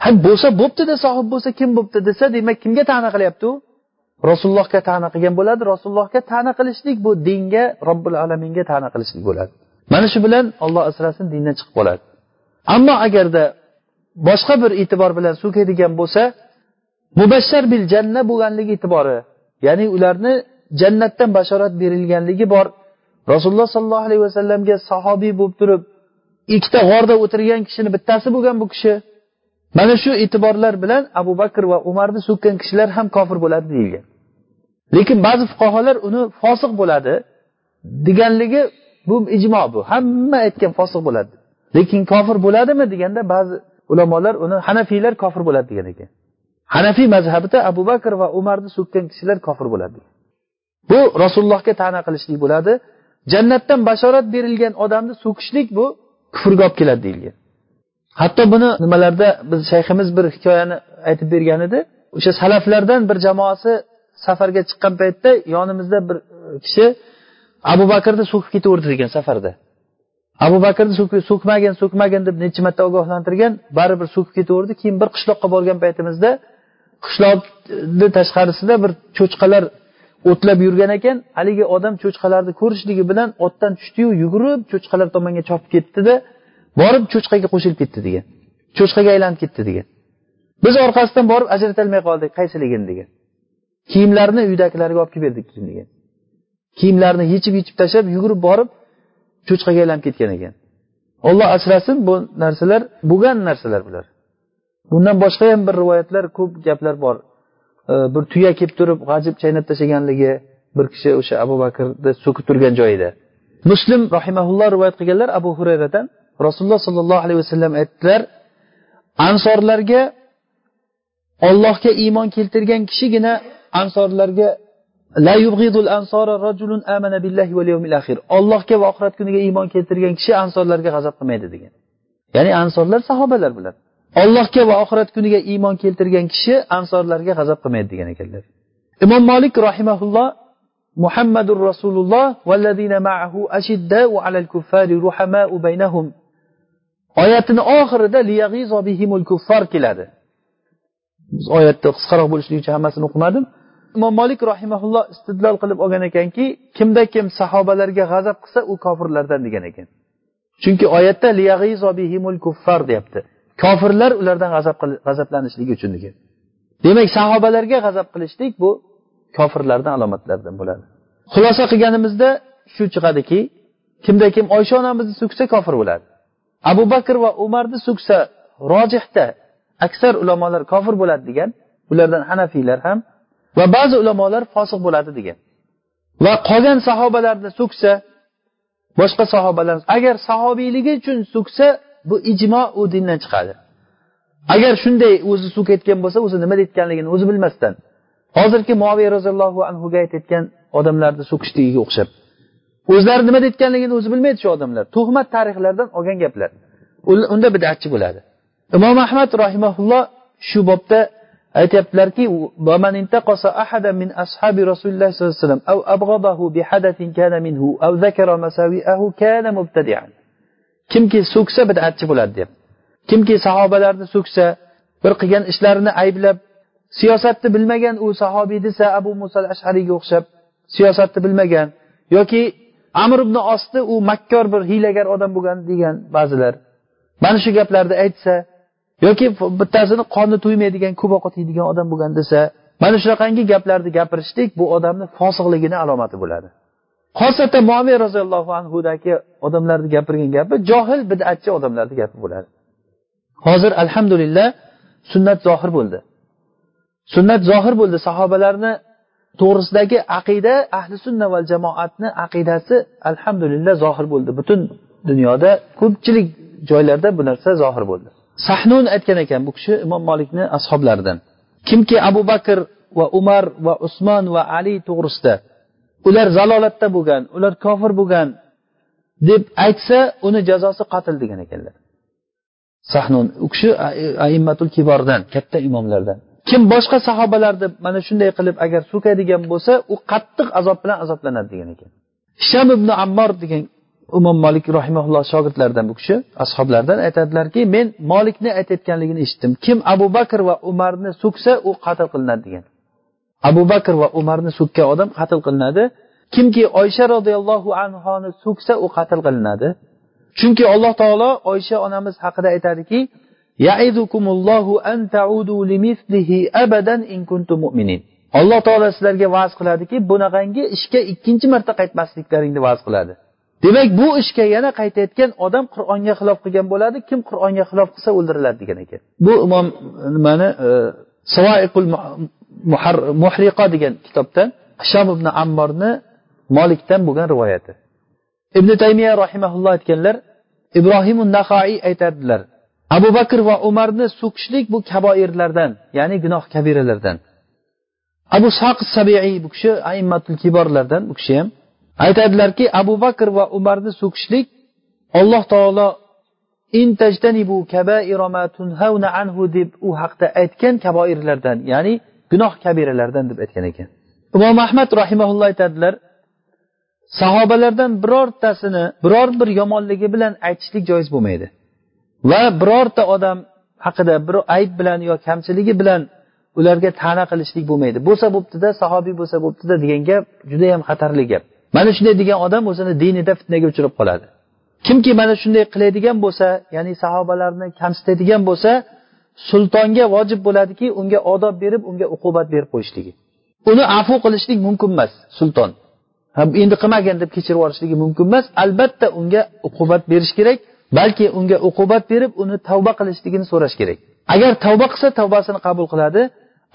Ha bo'lsa bo'ptida sohib bo'lsa kim bo'pti desa demak kimga ta'na qilyapti u? Rasulullohga ta'na qilgan bo'ladi rasulullohga ta'na qilishlik bu dinga robbil alaminga ta'na qilishlik bo'ladi. Mana shu bilan olloh asrasin dindan chiqib qoladi. Ammo agarda boshqa bir e'tibor bilan so'kadigan bo'lsa mubashshar bil janna bo'lganligi e'tibori ya'ni ularni jannatdan bashorat berilganligi bor. Rasululloh sollallohu alayhi vasallamga sahobiy bo'lib turib ikkita g'orda o'tirgan kishini bittasi bo'lgan bu kishi. Mana shu e'tiborlar bilan abu bakr va umarni so'kkan kishilar ham kofir bo'ladi deyilgan. Lekin ba'zi fuqarolar uni fosiq bo'ladi deganligi bu ijmo bu. Hamma aytgan fosiq bo'ladi. Lekin kofir bo'ladimi deganda ba'zi ulamolar uni hanafiylar kofir bo'ladi degan ekan. Hanafiy mazhabida abu bakr va umarni so'kkan kishilar kofir bo'ladi. Bu rasulullohga ta'na qilishlik bo'ladi. Jannatdan bashorat berilgan odamni so'kishlik bu kufrga olib keladi deyilgan. Hatto buni nimalarda biz shayximiz bir hikoyani aytib bergan edi. O'sha salaflardan bir jamoasi safarga chiqqan paytda yonimizda bir e, kishi abu bakrni so'kib ketaverdi degan safarda. Abu bakrni so'kmagin so'kmagin deb necha marta ogohlantirgan baribir so'kib ketaverdi. Keyin bir qishloqqa borgan paytimizda qishloqni tashqarisida bir cho'chqalar o'tlab yurgan ekan haligi odam cho'chqalarni ko'rishligi bilan otdan tushdiyu yugurib cho'chqalar tomonga chopib ketdida borib cho'chqaga qo'shilib ketdi degan cho'chqaga aylanib ketdi degan. Biz orqasidan borib ajratolmay qoldik qaysiligini degan. Kiyimlarini uydagilarga olib kelib berdik degan. Kiyimlarini yechib yechib tashlab yugurib borib cho'chqaga aylanib ketgan ekan. Olloh asrasin bu narsalar bo'lgan narsalar bular. Bundan boshqa ham bir rivoyatlar ko'p gaplar bor. E, bir tuya kelib turib g'ajib chaynab tashlaganligi bir kishi o'sha abu bakrni so'kib turgan joyida muslim rahimaulloh rivoyat qilganlar abu hurayradan rasululloh sollallohu alayhi vasallam aytdilar ansorlarga ollohga iymon keltirgan kishigina ansorlarga la yubghidul ansora rajulun amana billahi val yawmil akhir. Ollohga va oxirat kuniga iymon keltirgan kishi ansorlarga g'azab qilmaydi degan. Ya'ni ansorlar sahobalar bular. Ollohga va oxirat kuniga iymon keltirgan kishi ansorlarga g'azab qilmaydi degan ekanlar. Imom molik rahimaulloh muhammadur rasululloh vallazina ma'ahu ashiddau alal kuffari ruhamau baynahum. Oyatini oxirida bihimul kuffar keladi. Biz oyatni qisqaroq bo'lishligi uchun hammasini o'qimadim. Imom molik rahimaulloh istidlol qilib olgan ekanki kimda kim sahobalarga g'azab qilsa u kofirlardan degan ekan. Chunki oyatda bihimul kuffar deyapti. Kofirlar ulardan g'azab g'azablanishligi uchun degan demak sahobalarga g'azab qilishlik bu kofirlardan alomatlaridan bo'ladi. Xulosa qilganimizda shu chiqadiki kimda kim oysha onamizni so'ksa kofir bo'ladi. Abu bakr va umarni so'ksa rojihda aksar ulamolar kofir bo'ladi degan ulardan hanafiylar ham va ba'zi ulamolar fosiq bo'ladi degan. Va qolgan sahobalarni so'ksa boshqa sahobalar agar sahobiyligi uchun so'ksa bu ijmo u dindan chiqadi agar shunday o'zi so'kayotgan bo'lsa o'zi nima deyotganligini o'zi bilmasdan hozirgi moviy roziyallohu anhuga aytayotgan odamlarni so'kishligiga o'xshab o'zlari nima deyotganligini o'zi bilmaydi shu odamlar tuhmat tarixlardan olgan gaplar unda bidatchi bo'ladi imom ahmad rahimaulloh shu bobda aytyaptilarki من أصحاب رسول الله صلى الله عليه وسلم أو أبغضه بحدث كان منه أو ذكر مساوئه كان مبتدعا kimki so'ksa bidatchi bo'ladi deyapti kimki sahobalarni so'ksa bir qilgan ishlarini ayblab siyosatni bilmagan u sahobiy desa abu muso ashariyga o'xshab siyosatni bilmagan yoki amr ibn osni u makkor bir hiylagar odam bo'lgan degan ba'zilar mana shu gaplarni aytsa yoki bittasini qoni to'ymaydigan ko'p ovqat yeydigan odam bo'lgan desa mana shunaqangi gaplarni gapirishlik bu odamni fosiqligini alomati bo'ladi. Xosatan moviy roziyallohu anhudagi odamlarni gapirgan gapi johil bidatchi odamlarni gapi bo'ladi. Hozir alhamdulillah sunnat zohir bo'ldi. Sunnat zohir bo'ldi. Sahobalarni to'g'risidagi aqida ahli sunna va jamoatni aqidasi alhamdulillah zohir bo'ldi. Butun dunyoda ko'pchilik joylarda bu narsa zohir bo'ldi. Sahnun aytgan ekan bu kishi imom molikni ashoblaridan. Kimki abu bakr va umar va usmon va ali to'g'risida. Ular zalolatda bo'lgan ular kofir bo'lgan deb aytsa uni jazosi qatl degan ekanlar. Sahnun u kishi e, aimmatul kibordan katta imomlardan. Kim boshqa sahobalarni mana shunday qilib agar so'kadigan bo'lsa u qattiq azob bilan azoblanadi degan ekan. Sham ibn ammor degan imom molik rahimaulloh shogirdlaridan bu kishi ashoblardan aytadilarki men molikni aytayotganligini eshitdim. Kim abu bakr va umarni so'ksa u qatl qilinadi degan. Abu bakr va umarni so'kkan odam qatl qilinadi. Kimki oysha roziyallohu anhoni so'ksa u qatl qilinadi. Chunki alloh taolo oysha onamiz haqida aytadiki alloh taolo sizlarga va'z qiladiki bunaqangi ishga ikkinchi marta qaytmasliklaringni va'z qiladi. Demak bu ishga yana qaytayotgan odam qur'onga xilof qilgan bo'ladi. Kim qur'onga xilof qilsa o'ldiriladi degan ekan. Bu imom nimani e, savoiqul muhriqo degan kitobda hishom ibn ammorni molikdan bo'lgan rivoyati. Ibn taymiya rahimaulloh aytganlar ibrohimun nahoiy aytadilar abu bakr va umarni so'kishlik bu kaboirlardan ya'ni gunoh kabiralardan. Abu soq sabiiy bu kishi aimmatul kiborlardan bu kishi ham aytadilarki abu bakr va umarni so'kishlik alloh taolo anhu deb u haqda aytgan kaboirlardan ya'ni gunoh kabiralardan deb aytgan ekan. Imom ahmad rahimaulloh aytadilar sahobalardan birortasini biror bir yomonligi bilan aytishlik joiz bo'lmaydi. Va birorta odam haqida bir ayb bilan yo kamchiligi bilan ularga ta'na qilishlik bo'lmaydi. Bo'lsa bo'ptida sahobiy bo'lsa bo'ptida degan gap judayam xatarli gap. Mana shunday degan odam o'zini dinida fitnaga uchrab qoladi. Kimki mana shunday qiladigan bo'lsa ya'ni sahobalarni kamsitadigan bo'lsa sultonga vojib bo'ladiki unga odob berib unga uqubat berib qo'yishligi. Uni afu qilishlik mumkin emas sulton. Endi qilmagin deb kechirib yuborishligi mumkin emas albatta unga uqubat berish kerak balki unga uqubat berib uni tavba qilishligini so'rash kerak. Agar tavba qilsa tavbasini qabul qiladi.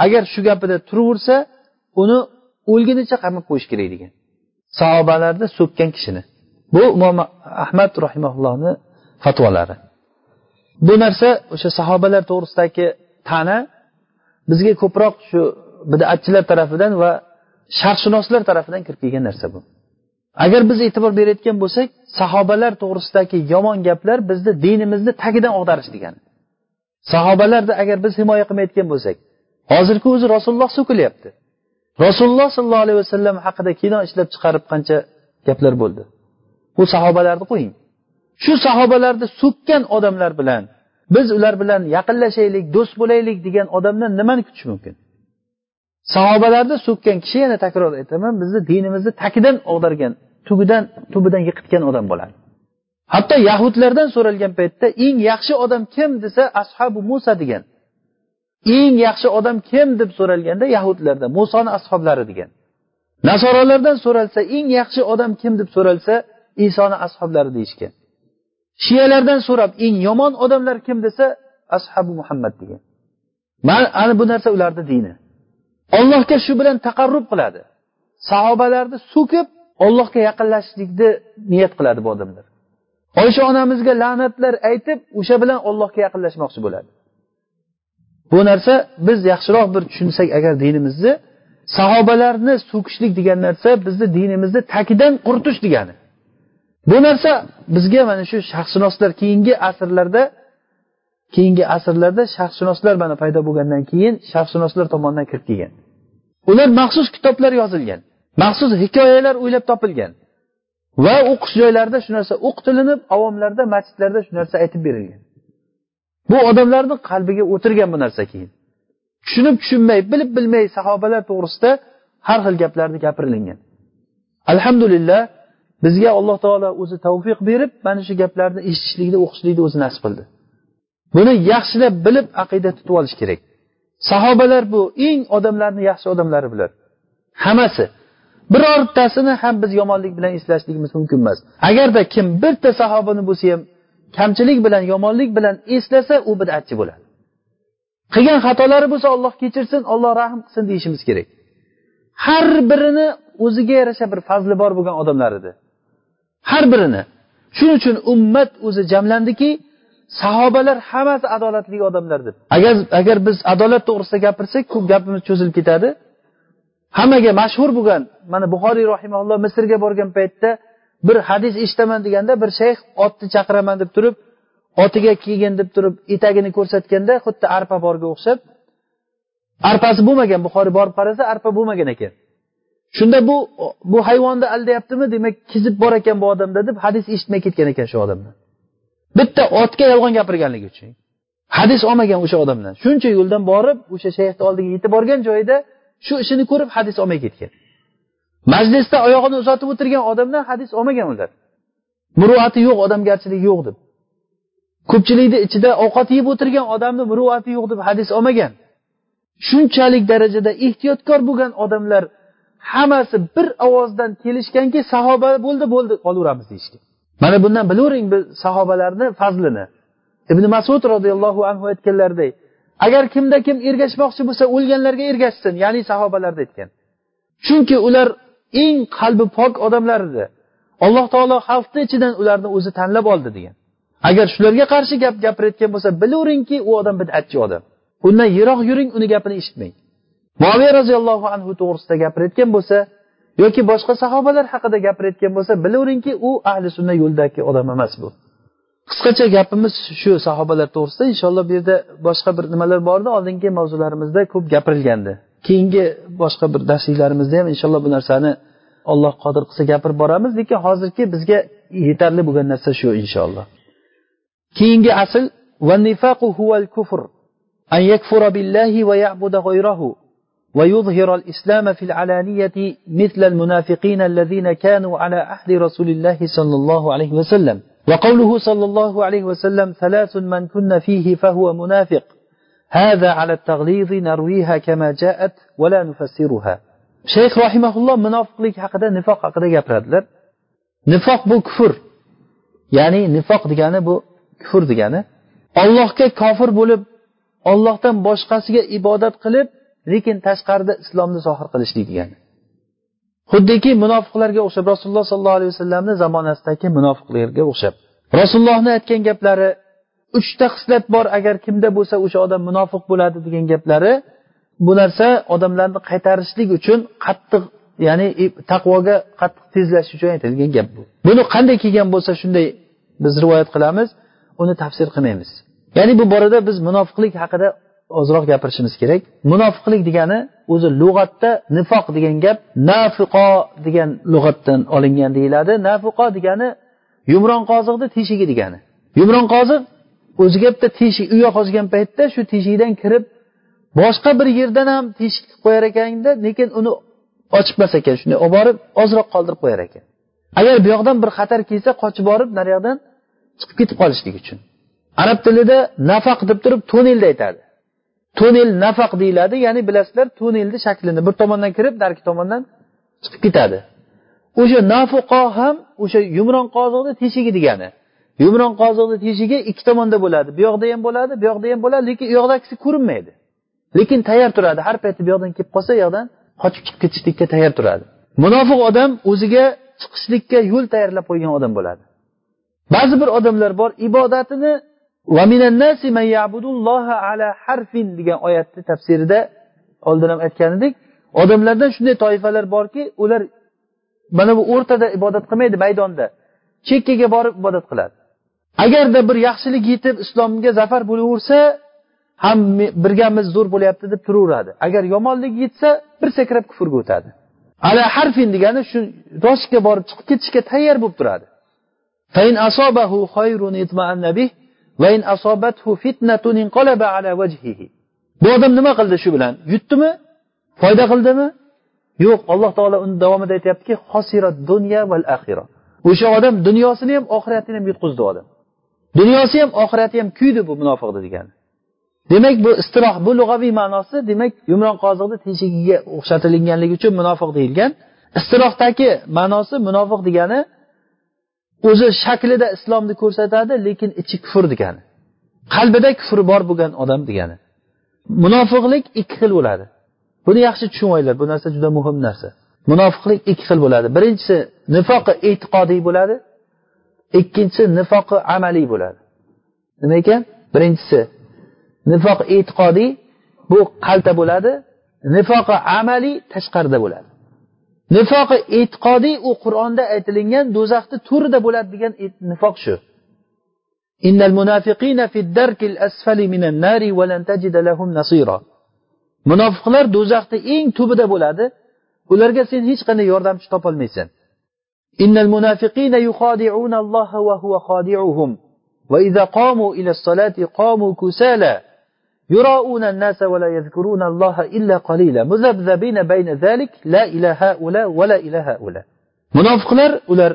Agar shu gapida turaversa uni o'lgunicha qamab qo'yish kerak degan. Sahobalarni so'kkan kishini. Bu imom ahmad rahimaullohni fatvolari bu narsa o'sha sahobalar to'g'risidagi ta'na bizga ko'proq shu bidatchilar tarafidan va sharqshunoslar tarafidan kirib kelgan narsa bu. Agar biz e'tibor berayotgan bo'lsak sahobalar to'g'risidagi yomon gaplar bizni dinimizni tagidan og'darish degani sahobalarni agar biz himoya qilmayotgan bo'lsak hozirgi o'zi rasululloh so'kilyapti rasululloh sollallohu alayhi vasallam haqida kino ishlab chiqarib qancha gaplar bo'ldi? Bu sahobalarni qo'ying. Shu sahobalarni so'kkan odamlar bilan biz ular bilan yaqinlashaylik do'st bo'laylik degan odamdan nimani kutish mumkin? Sahobalarni so'kkan kishi yana takror aytaman bizni dinimizni tagidan og'dargan tubidan tubidan yiqitgan odam bo'ladi. Hatto yahudlardan so'ralgan paytda eng yaxshi odam kim desa ashabu musa degan. Eng yaxshi odam kim deb so'ralganda yahudlarda musoni ashoblari degan. Nasoralardan so'ralsa eng yaxshi odam kim deb so'ralsa isoni ashoblari deyishgan. Shiyalardan so'rab eng yomon odamlar kim desa ashabu muhammad degan. Mana ana bu narsa ularni dini. Ollohga shu bilan taqarrub qiladi. Sahobalarni so'kib ollohga yaqinlashishlikni niyat qiladi bu odamlar. Oysha onamizga la'natlar aytib o'sha bilan ollohga yaqinlashmoqchi bo'ladi. Bu narsa biz yaxshiroq bir tushunsak agar dinimizni sahobalarni so'kishlik degan narsa bizni dinimizni tagidan quritish degani. Bu narsa bizga mana shu shaxsshunoslar keyingi asrlarda keyingi asrlarda shaxsshunoslar mana paydo bo'lgandan keyin shaxsshunoslar tomonidan kirib kelgan. Ular maxsus kitoblar yozilgan maxsus hikoyalar o'ylab topilgan va o'qish joylarida shu narsa o'qitilinib avomlarda masjidlarda shu narsa aytib berilgan. Bu odamlarni qalbiga o'tirgan bu narsa keyin. Tushunib tushunmay bilib bilmay sahobalar to'g'risida har xil gaplarni gapirilingan alhamdulillah bizga alloh taolo o'zi tavfiq berib mana shu gaplarni eshitishlikni o'qishlikni o'zi nasib qildi. Buni yaxshilab bilib aqida tutib olish kerak. Sahobalar bu eng odamlarni yaxshi odamlari bular. Hammasi. Birortasini ham biz yomonlik bilan eslashligimiz mumkin emas. Agarda kim bitta sahobani bo'lsa ham kamchilik bilan yomonlik bilan eslasa u bidatchi bo'ladi. Qilgan xatolari bo'lsa olloh kechirsin olloh rahm qilsin deyishimiz kerak. Har birini o'ziga yarasha bir fazli bor bo'lgan odamlar edi. Har birini. Shuning uchun ummat o'zi jamlandiki sahobalar hammasi adolatli odamlar deb. Agar agar biz adolat to'g'risida gapirsak ko'p gapimiz cho'zilib ketadi. Hammaga mashhur bo'lgan mana buxoriy rahimaulloh misrga borgan paytda bir hadis eshitaman deganda bir shayx otni chaqiraman deb turib otiga kiygin deb turib etagini ko'rsatganda xuddi arpa borga o'xshab arpasi bo'lmagan buxoriy borib qarasa arpa bo'lmagan ekan. Shunda bu bu hayvonni aldayaptimi? Demak kizib bor ekan bu odamda deb hadis eshitmay ketgan ekan shu odamdan. Bitta otga yolg'on gapirganligi uchun. Hadis olmagan o'sha odamdan. Shuncha yo'ldan borib o'sha shayxni oldiga yetib borgan joyida shu ishini ko'rib hadis olmay ketgan. Majlisda oyog'ini uzatib o'tirgan odamdan hadis olmagan ular. Muruvati yo'q odamgarchiligi yo'q deb. Ko'pchilikni ichida ovqat yeb o'tirgan odamni muruvati yo'q deb hadis olmagan. Shunchalik darajada ehtiyotkor bo'lgan odamlar hammasi bir ovozdan kelishganki sahoba bo'ldi bo'ldi qolaveramiz deyishgan mana bundan bilavering biz sahobalarni fazlini. Ibn masud roziyallohu anhu aytganlaridek agar kimda kim ergashmoqchi bo'lsa o'lganlarga ergashsin ya'ni sahobalarni aytgan. Chunki ular eng qalbi pok odamlar edi. Alloh taolo xalqni ichidan ularni o'zi tanlab oldi degan. Agar shularga qarshi gap gapirayotgan bo'lsa bilaveringki u odam bidatchi odam. Undan yiroq yuring uni gapini eshitmang. moviya roziyallohu anhu to'g'risida gapirayotgan bo'lsa yoki boshqa sahobalar haqida gapirayotgan bo'lsa bilaveringki u ahli sunna yo'lidagi odam emas bu. Qisqacha gapimiz shu sahobalar to'g'risida inshaalloh bu yerda boshqa bir nimalar bor edi oldingi mavzularimizda ko'p gapirilgandi. Keyingi boshqa bir darsliklarimizda ham inshaalloh bu narsani alloh qodir qilsa gapirib boramiz lekin hozirgi bizga yetarli bo'lgan narsa shu inshaalloh. Keyingi asl va nifaqu huval kufr an yakfura billahi va ya'buda ghayrahu. ويظهر الإسلام في العلانية مثل المنافقين الذين كانوا على عهد رسول الله صلى الله عليه وسلم وقوله صلى الله عليه وسلم ثلاث من كن فيه فهو منافق هذا على التغليظ نرويها كما جاءت ولا نفسرها shayx rahimaulloh munofiqlik haqida nifoq haqida gapiradilar nifoq bu kufr ya'ni nifoq degani bu kufr degani ollohga kofir bo'lib ollohdan boshqasiga ibodat qilib lekin tashqarida islomni zohir qilishlik degani xuddiki munofiqlarga o'xshab rasululloh sollallohu alayhi vasallamni zamonasidagi munofiqlarga o'xshab rasulullohni aytgan gaplari uchta xislat bor agar kimda bo'lsa o'sha odam munofiq bo'ladi degan gaplari bu narsa odamlarni qaytarishlik uchun qattiq ya'ni e, taqvoga qattiq tezlash uchun aytilgan gap bu. Buni qanday kelgan bo'lsa shunday biz rivoyat qilamiz uni tafsir qilmaymiz. Ya'ni bu borada biz munofiqlik haqida ozroq gapirishimiz kerak. Munofiqlik degani o'zi lug'atda nifoq degan gap nafiqo degan lug'atdan olingan deyiladi. Nafiqo degani yumron qoziqni teshigi degani. Yumron qoziq o'ziga bitta teshik uy qozgan paytda shu teshikdan kirib boshqa bir yerdan ham teshik qilib qo'yar ekanda lekin uni ochibmas ekan shunday olib borib ozroq qoldirib qo'yar ekan. Agar bu yoqdan bir xatar kelsa qochib borib naryoqdan chiqib ketib qolishlik uchun. Arab tilida nafaq deb turib tonelni aytadi. Tunnel nafaq deyiladi ya'ni bilasizlar tunnelni shaklini bir tomondan kirib narigi tomondan chiqib ketadi. O'sha nafuqo ham o'sha yumron qoziqni teshigi degani. Yumron qoziqni teshigi ikki tomonda bo'ladi. Bu yoqda ham bo'ladi bu yoqda ham bo'ladi lekin u yoqdagisi ko'rinmaydi. Lekin tayyor turadi. Har payti bu yoqdan kelib qolsa u yoqdan qochib chiqib ketishlikka tayyor turadi. Munofiq odam o'ziga chiqishlikka yo'l tayyorlab qo'ygan odam bo'ladi. Ba'zi bir odamlar bor ibodatini degan oyatni tafsirida oldin ham aytgan edik. Odamlardan shunday toifalar borki ular mana bu o'rtada ibodat qilmaydi maydonda. Chekkaga borib ibodat qiladi. Agarda bir yaxshilik yetib islomga zafar bo'laversa ham birgamiz zo'r bo'lyapti deb turaveradi. Agar yomonlik yetsa bir sakrab kufrga o'tadi. Ala harfin degani shu rostga borib chiqib ketishga tayyor bo'lib turadi. Bu odam nima qildi shu bilan? Yutdimi? Foyda qildimi? Yo'q alloh taolo uni davomida aytyaptiki dunya val axira o'sha odam dunyosini ham oxiratini ham yutqizdi odam. Dunyosi ham oxirati ham kuydi bu munofiqni degani demak bu istiroh bu lug'aviy ma'nosi demak yumron qoziqni teshigiga o'xshatilganligi uchun munofiq deyilgan. Istirohdagi ma'nosi munofiq degani o'zi shaklida islomni ko'rsatadi lekin ichi kufr degani. Qalbida kufri bor bo'lgan odam degani. Munofiqlik ikki xil bo'ladi. Buni yaxshi tushunib olinglar bu narsa juda muhim narsa. Munofiqlik ikki xil bo'ladi. Birinchisi nifoqi e'tiqodiy bo'ladi ikkinchisi nifoqi amaliy bo'ladi. Nima ekan? Birinchisi nifoq e'tiqodiy bu qalta bo'ladi nifoqi amaliy tashqarida bo'ladi. Nifoqi e'tiqodiy u qur'onda aytilingan do'zaxni turida bo'ladi degan nifoq shu. Innal munafiqina fid darkil asfali minan nari va lan tajida lahum nasira. Munofiqlar do'zaxni eng tubida bo'ladi ularga sen hech qanday yordamchi topolmaysan. Innal munafiqina yukhadi'una alloha va huwa khadi'uhum. Va idza qamu ila as-salati qamu kusala. يراؤون الناس ولا يذكرون الله إلا قليلا مذبذبين بين ذلك لا إلى هؤلاء ولا إلى هؤلاء munofiqlar ular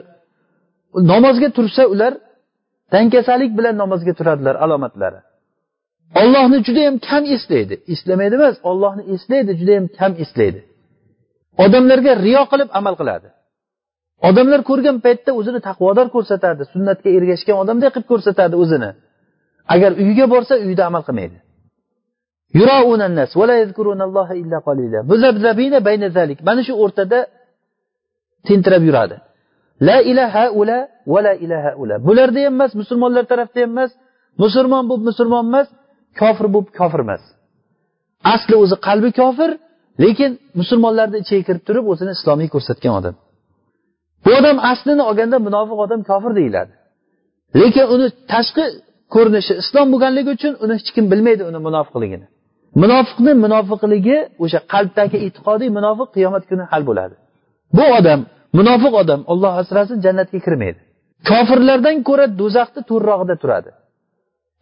namozga tursa ular dangkasalik bilan namozga turadilar alomatlari ollohni judayam kam eslaydi eslamaydi emas ollohni eslaydi judayam kam eslaydi odamlarga riyo qilib amal qiladi odamlar ko'rgan paytda o'zini taqvodor ko'rsatadi sunnatga ergashgan odamdek qilib ko'rsatadi o'zini agar uyiga borsa uyida amal qilmaydi Mana shu o'rtada tentirab yuradi la ilaha ula va la ilaha ula bularda ham emas musulmonlar tarafda ham emas musulmon bo'lib musulmon emas kofir bo'lib kofir emas asli o'zi qalbi kofir lekin musulmonlarni ichiga kirib turib o'zini islomiy ko'rsatgan odam bu odam aslini olganda munofiq odam kofir deyiladi lekin uni tashqi ko'rinishi islom bo'lganligi uchun uni hech kim bilmaydi uni munofiqligini munofiqni munofiqligi o'sha qalbdagi e'tiqodiy munofiq qiyomat kuni hal bo'ladi. Bu odam munofiq odam olloh asrasin jannatga kirmaydi. Kofirlardan ko'ra do'zaxni to'rrog'ida turadi.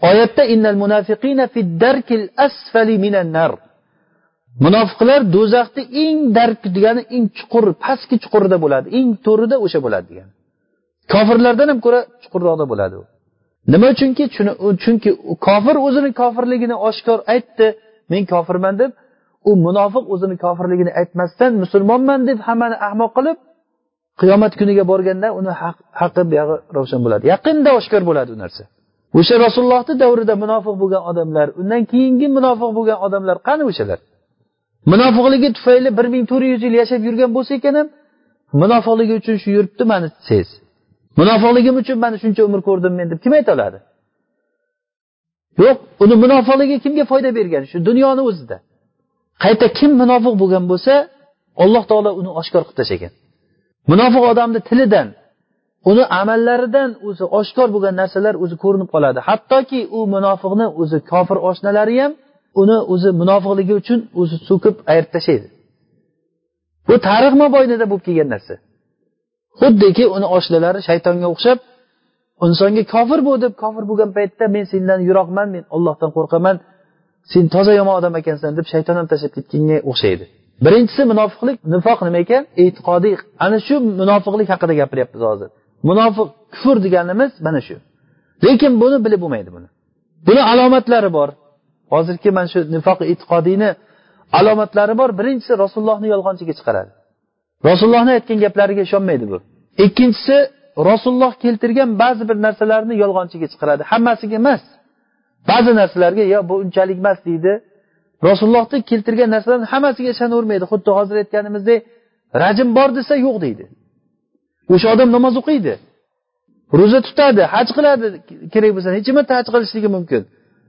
Oyatda innal munafiqina fiddarkil asfali minan nar. Munofiqlar do'zaxni eng dark degani eng chuqur pastki chuqurida bo'ladi eng to'rida o'sha bo'ladi degani. Kofirlardan ham ko'ra chuqurroqda bo'ladi u. Nima uchunki chunki kofir o'zini kofirligini oshkor aytdi men kofirman deb u munofiq o'zini kofirligini aytmasdan musulmonman deb hammani ahmoq qilib qiyomat kuniga borganda uni haqqi buyog'i ravshan bo'ladi. Yaqinda oshkor bo'ladi u narsa. O'sha rasulullohni davrida munofiq bo'lgan odamlar undan keyingi munofiq bo'lgan odamlar qani o'shalar? Munofiqligi tufayli bir ming to'rt yuz yil yashab yurgan bo'lsa ekan ham munofiqligi uchun shu yuribdi mani siz munofiqligim uchun mana shuncha umr ko'rdim men deb kim ayta oladi? Yo'q uni munofiqligi kimga foyda bergan? Shu dunyoni o'zida. Qayta kim munofiq bo'lgan bo'lsa alloh taolo uni oshkor qilib tashlagan. Munofiq odamni tilidan uni amallaridan o'zi oshkor bo'lgan narsalar o'zi ko'rinib qoladi. Hattoki u munofiqni o'zi kofir oshnalari ham uni o'zi munofiqligi uchun o'zi so'kib ayirib tashlaydi. Bu tarix mobaynida bo'lib kelgan narsa. Xuddiki uni oshnalari shaytonga o'xshab insonga kofir bo'l deb kofir bo'lgan paytda men sendan yiroqman men ollohdan qo'rqaman sen toza yomon odam ekansan deb shayton ham tashlab ketganga o'xshaydi. Birinchisi munofiqlik nifoq nima ekan? E'tiqodiy ana shu munofiqlik haqida gapiryapmiz hozir. Munofiq kufr deganimiz mana shu. Lekin buni bilib bo'lmaydi buni. Buni alomatlari bor. Hozirgi mana shu nifoq e'tiqodiyni alomatlari bor. Birinchisi rasulullohni yolg'onchiga chiqaradi. Rasulullohni aytgan gaplariga ishonmaydi bu. Ikkinchisi rasululloh keltirgan ba'zi bir narsalarni yolg'onchiga chiqaradi. Hammasiga emas. Ba'zi narsalarga yo bu unchalik emas deydi. Rasulullohni keltirgan narsalarni hammasiga ishonavermaydi xuddi hozir aytganimizdek rajm bor desa yo'q deydi. O'sha odam namoz o'qiydi. Ro'za tutadi haj qiladi kerak bo'lsa necha marta haj qilishligi mumkin.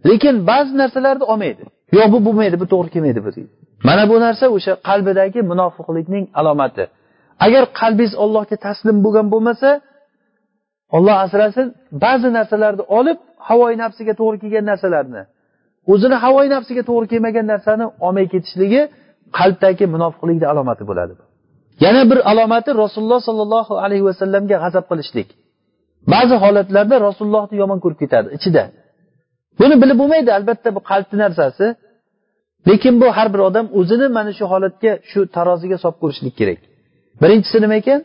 Lekin ba'zi narsalarni olmaydi. Yo'q bu bo'lmaydi bu to'g'ri kelmaydi bu deydi. Mana bu narsa o'sha qalbidagi munofiqlikning alomati. Agar qalbingiz ollohga taslim bo'lgan bo'lmasa olloh asrasin ba'zi narsalarni olib havoyi nafsiga to'g'ri kelgan narsalarni o'zini havoyi nafsiga to'g'ri kelmagan narsani olmay ketishligi qalbdagi munofiqlikni alomati bo'ladi. Yana bir alomati rasululloh sollallohu alayhi vasallamga g'azab qilishlik. Ba'zi holatlarda rasulullohni yomon ko'rib ketadi ichida. Buni bilib bo'lmaydi albatta bu qalbni narsasi lekin bu har bir odam o'zini mana shu holatga shu taroziga solib ko'rishlik kerak. Birinchisi nima ekan?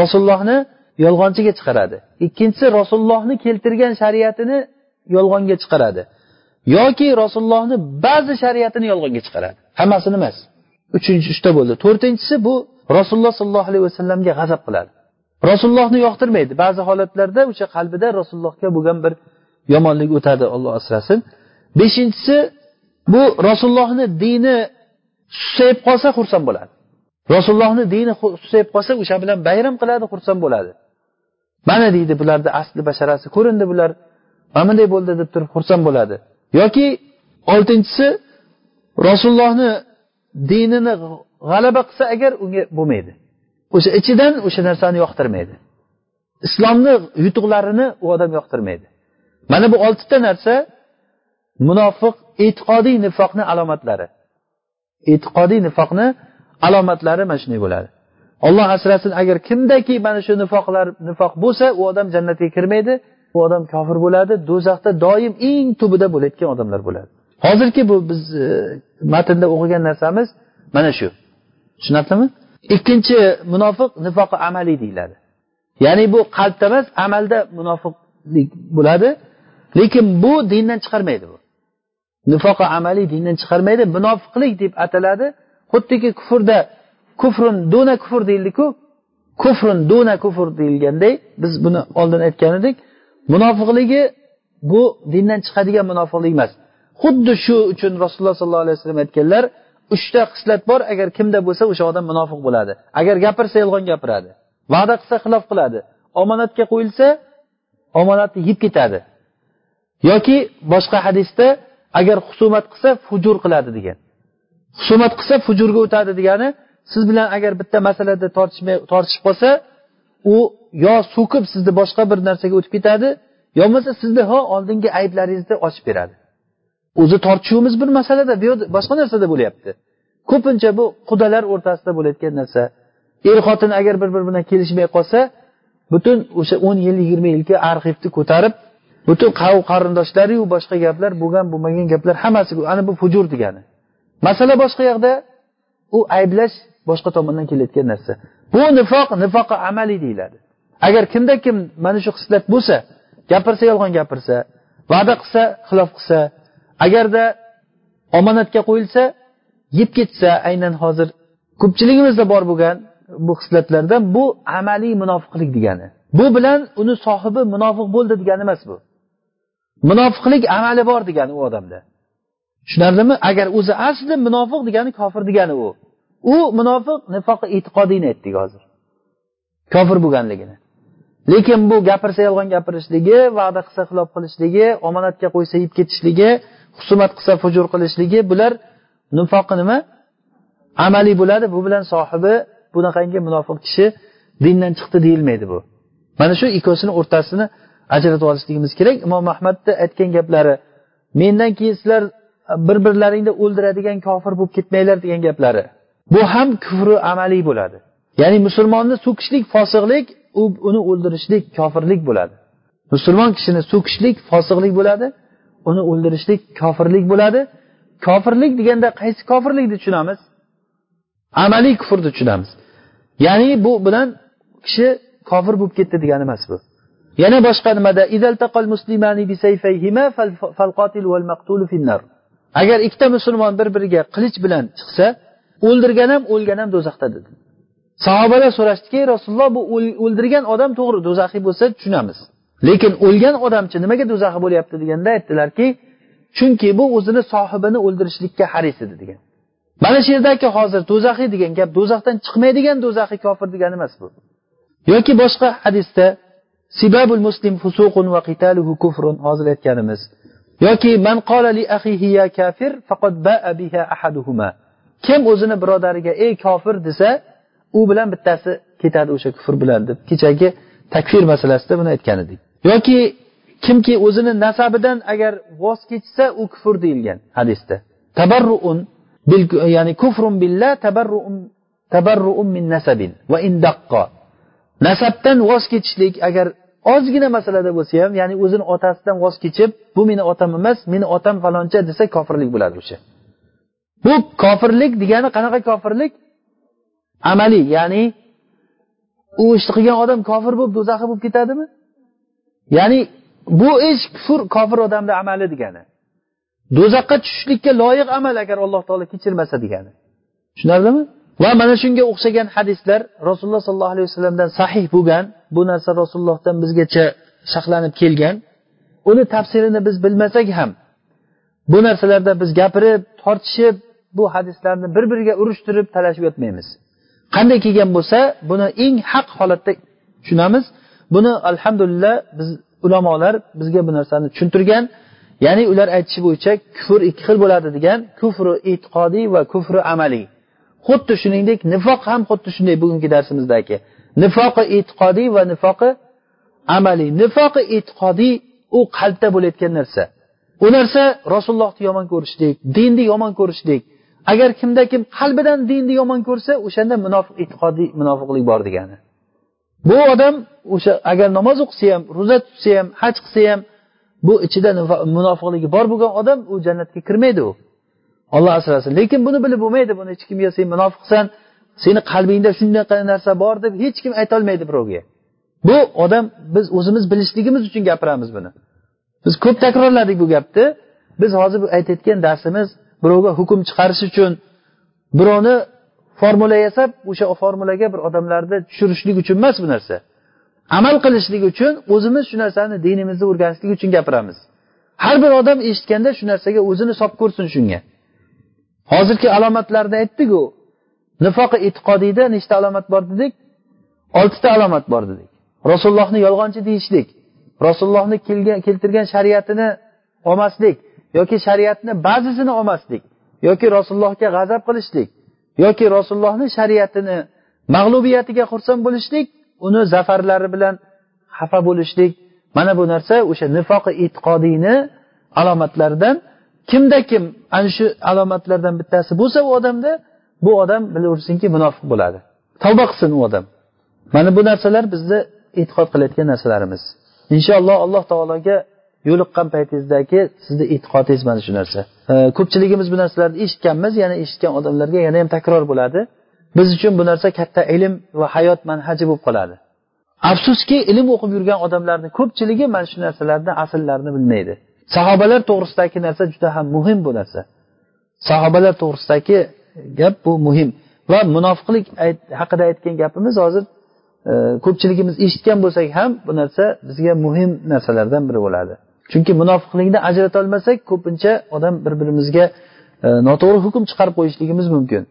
Rasulullohni yolg'onchiga chiqaradi. Ikkinchisi rasulullohni keltirgan shariatini yolg'onga chiqaradi. Yoki rasulullohni ba'zi shariatini yolg'onga chiqaradi. Hammasini emas. Uchinchi uchta bo'ldi. To'rtinchisi bu rasululloh sollallohu alayhi vasallamga g'azab qiladi. Rasulullohni yoqtirmaydi. Ba'zi holatlarda o'sha qalbida rasulullohga bo'lgan bir yomonlik o'tadi olloh asrasin. Beshinchisi bu rasulullohni dini susayib qolsa xursand bo'ladi. Rasulullohni dini susayib qolsa o'sha bilan bayram qiladi xursand bo'ladi. Mana deydi bularni asli basharasi ko'rindi bular. Mana bunday bo'ldi deb turib xursand bo'ladi. Yoki oltinchisi rasulullohni dinini g'alaba qilsa agar unga bo'lmaydi. O'sha ichidan o'sha narsani yoqtirmaydi. Islomni yutuqlarini u odam yoqtirmaydi. Mana bu oltita narsa munofiq e'tiqodiy nifoqni alomatlari. E'tiqodiy nifoqni alomatlari mana shunday bo'ladi. Olloh asrasin agar kimdaki mana shu nifoqlar nifoq bo'lsa u odam jannatga kirmaydi u odam kofir bo'ladi do'zaxda doim eng tubida bo'layotgan odamlar bo'ladi. Hozirgi bu biz e, matnda o'qigan narsamiz mana shu. Tushunyaptimi ikkinchi munofiq nifoqi amaliy deyiladi. Ya'ni bu qalbda emas amalda munofiqlik bo'ladi lekin bu dindan chiqarmaydi bu. Nifoqi amaliy dindan chiqarmaydi munofiqlik deb ataladi. Xuddiki kufrda kufrun duna kufr deyildiku kufrun duna kufr deyilganday biz buni oldin aytgan edik. Munofiqligi bu dindan chiqadigan munofiqlik emas. Xuddi shu uchun rasululloh sollallohu alayhi vasallam aytganlar uchta xislat bor agar kimda bo'lsa o'sha odam munofiq bo'ladi. Agar gapirsa yolg'on gapiradi. Va'da qilsa xilof qiladi. Omonatga qo'yilsa omonatni yeb ketadi. Yoki boshqa hadisda agar husumat qilsa fujur qiladi degan. Husumat qilsa fujurga o'tadi degani siz bilan agar bitta masalada tortishmay tortishib qolsa u yo so'kib sizni boshqa bir narsaga o'tib ketadi yo bo'lmasa sizni ho oldingi ayblaringizni ochib beradi. O'zi tortishuvimiz bir masalada bu yerda boshqa narsada bo'lyapti. Ko'pincha bu qudalar o'rtasida bo'layotgan narsa. Er xotin agar bir biri bilan kelishmay qolsa butun o'sha o'n yil yigirma yilgi arxivni ko'tarib butun qav qarindoshlariyu boshqa gaplar bo'lgan bo'lmagan gaplar hammasi ana bu fujur degani. Masala boshqa yoqda u ayblash boshqa tomondan kelayotgan narsa. Bu nifoq nifoqi amaliy deyiladi. Agar kimda kim mana shu xislat bo'lsa gapirsa yolg'on gapirsa va'da qilsa xilof qilsa agarda omonatga qo'yilsa yeb ketsa aynan hozir ko'pchiligimizda bor bo'lgan bu xislatlardan bu amaliy munofiqlik degani. Bu bilan uni sohibi munofiq bo'ldi degani emas bu. Munofiqlik amali bor degani u odamda. Tushunarlimi? Agar o'zi asli munofiq degani kofir degani u. u munofiq nifoqi e'tiqodiyni aytdik hozir. Kofir bo'lganligini. Lekin bu gapirsa yolg'on gapirishligi va'da qilsa xilof qilishligi omonatga qo'ysa yeb ketishligi husumat qilsa fujur qilishligi bular nifoqi nima? Amaliy bo'ladi. Bu bilan sohibi bunaqangi munofiq kishi dindan chiqdi deyilmaydi bu. Mana shu ikkosini o'rtasini ajratib olishligimiz kerak. Imom ahmadni aytgan gaplari mendan keyin sizlar bir birlaringni o'ldiradigan kofir bo'lib ketmanglar degan gaplari. Bu ham kufri amaliy bo'ladi. Ya'ni musulmonni so'kishlik fosiqlik u uni o'ldirishlik kofirlik bo'ladi. Musulmon kishini so'kishlik fosiqlik bo'ladi uni o'ldirishlik kofirlik bo'ladi. Kofirlik deganda qaysi kofirlikni tushunamiz? Amaliy kufrni tushunamiz. Ya'ni bu bilan kishi kofir bo'lib ketdi degani emas bu. Yana boshqa nimada? Agar ikkita musulmon bir biriga qilich bilan chiqsa o'ldirgan ham o'lgan ham do'zaxda dedi. Sahobalar so'rashdiki rasululloh bu o'ldirgan odam to'g'ri do'zaxiy bo'lsa tushunamiz. Lekin o'lgan odamchi nimaga do'zaxiy bo'lyapti? deganda aytdilarki chunki bu o'zini sohibini o'ldirishlikka haris edi degan. Mana shu yerdagi hozir do'zaxiy degan gap do'zaxdan chiqmaydigan do'zaxiy kofir degani emas bu. Yoki boshqa hadisda sibabul muslim fusuqun va qitaluhu kufrun hozir aytganimiz. Yoki man qala li ya kafir faqad ba'a biha ahaduhuma. Kim o'zini birodariga ey kofir desa u bilan bittasi ketadi o'sha kufr bilan deb. Kechagi takfir masalasida buni aytgan edik. Yoki kimki o'zini nasabidan agar voz kechsa u kufr deyilgan hadisda. Tabarruun bil ya'ni kufrun billah tabarruun tabarruun min nasabin va indaqqa nasabdan voz kechishlik agar ozgina masalada bo'lsa ham ya'ni o'zini otasidan voz kechib bu meni otam emas meni otam faloncha desa kofirlik bo'ladi o'sha. Bu kofirlik degani qanaqa kofirlik? Amaliy ya'ni u ishni qilgan odam kofir bo'lib do'zaxi bo'lib ketadimi? Ya'ni bu ish kufr kofir odamni amali degani. Do'zaxga tushishlikka loyiq amal agar alloh taolo kechirmasa degani. Tushunarlimi? Va mana shunga o'xshagan hadislar rasululloh sollallohu alayhi vasallamdan sahih bo'lgan bu narsa rasulullohdan bizgacha saqlanib kelgan. Uni tafsirini biz bilmasak ham bu narsalarda biz gapirib tortishib bu hadislarni bir biriga urushtirib talashib yotmaymiz. Qanday kelgan bo'lsa buni eng haq holatda tushunamiz. Buni alhamdulillah biz ulamolar bizga bu narsani tushuntirgan. Ya'ni ular aytishi bo'yicha kufr ikki xil bo'ladi degan kufri e'tiqodiy va kufri amaliy xuddi shuningdek nifoq ham xuddi shunday bugungi darsimizdagi nifoqi e'tiqodiy va nifoqi amaliy nifoqi e'tiqodiy u qalbda bo'layotgan narsa. U narsa rasulullohni yomon ko'rishlik dinni yomon ko'rishlik agar kimda kim qalbidan dinni yomon ko'rsa o'shanda munofiq e'tiqodiy munofiqlik bor degani. Bu odam o'sha agar namoz o'qisa ham ro'za tutsa ham haj qilsa ham bu ichida munofiqligi bor bo'lgan odam u jannatga kirmaydi u. Olloh asrasin. Lekin buni bilib bo'lmaydi. Buni hech kimga sen munofiqsan seni qalbingda shunaqa narsa bor deb hech kim aytolmaydi birovga. Bu odam biz o'zimiz bilishligimiz uchun gapiramiz buni. Biz ko'p takrorladik bu gapni. Biz hozir aytayotgan darsimiz birovga hukm chiqarish uchun birovni formula yasab o'sha formulaga bir odamlarni tushirishlik uchun emas bu narsa. Amal qilishlik uchun o'zimiz shu narsani dinimizni o'rganishlik uchun gapiramiz. Har bir odam eshitganda shu narsaga o'zini solib ko'rsin shunga. Hozirgi alomatlarni aytdiku nifoqi e'tiqodiyda nechta alomat bor dedik? Oltita alomat bor dedik. Rasulullohni yolg'onchi deyishlik rasulullohni keltirgan shariatini olmaslik yoki shariatni ba'zisini olmaslik yoki rasulullohga g'azab qilishlik yoki rasulullohni shariatini mag'lubiyatiga xursand bo'lishlik uni zafarlari bilan xafa bo'lishlik. Mana bu narsa o'sha nifoqi e'tiqodiyni alomatlaridan kimda kim ana shu alomatlardan bittasi bo'lsa u odamda bu odam bilaversinki munofiq bo'ladi. Tavba qilsin u odam. Mana bu narsalar bizni e'tiqod qilayotgan narsalarimiz. Inshaalloh alloh taologa yo'liqqan paytingizdagi sizni e'tiqodingiz mana shu narsa. Ko'pchiligimiz bu narsalarni eshitganmiz yana eshitgan odamlarga yana ham takror bo'ladi. Biz uchun bu narsa katta ilm va hayot manhaji bo'lib qoladi. Afsuski ilm o'qib yurgan odamlarni ko'pchiligi mana shu narsalarni asllarini bilmaydi. Sahobalar to'g'risidagi narsa juda ham muhim bu narsa. Sahobalar to'g'risidagi gap bu muhim. Va munofiqlik haqida aytgan gapimiz hozir e, ko'pchiligimiz eshitgan bo'lsak ham bu narsa bizga muhim narsalardan biri bo'ladi. Chunki munofiqlikni ajratolmasak ko'pincha odam bir birimizga e, noto'g'ri hukm chiqarib qo'yishligimiz mumkin.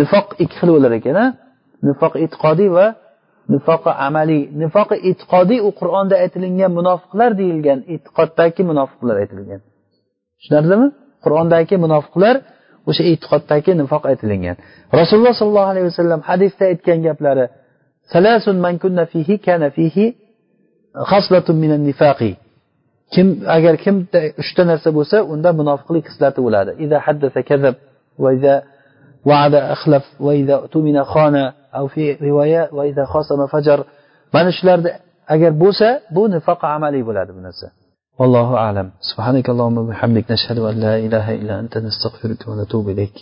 Nifoq ikki xil bo'lar ekan a nifoq e'tiqodiy va nifoqi amaliy. Nifoqi e'tiqodiy u qur'onda aytilingan munofiqlar deyilgan e'tiqoddagi munofiqlar aytilgan tushunarlimi? Qur'ondagi munofiqlar o'sha e'tiqoddagi nifoq aytilingan. Rasululloh sollallohu alayhi vasallam hadisda aytgan gaplari salasun man kunna fihi kana fihi xaslatun minan nifaqi. kim agar kimda uchta narsa bo'lsa unda munofiqlik xislati bo'ladi ida haddasa kazab va ida va'ada axlaf va ida tumina xona أو في رواية وإذا خاصم فجر mana shularni agar bo'lsa bu nifoq amaliy bo'ladi bu narsa والله أعلم سبحانك اللهم وبحمدك نشهد أن لا إله إلا أنت نستغفرك ونتوب إليك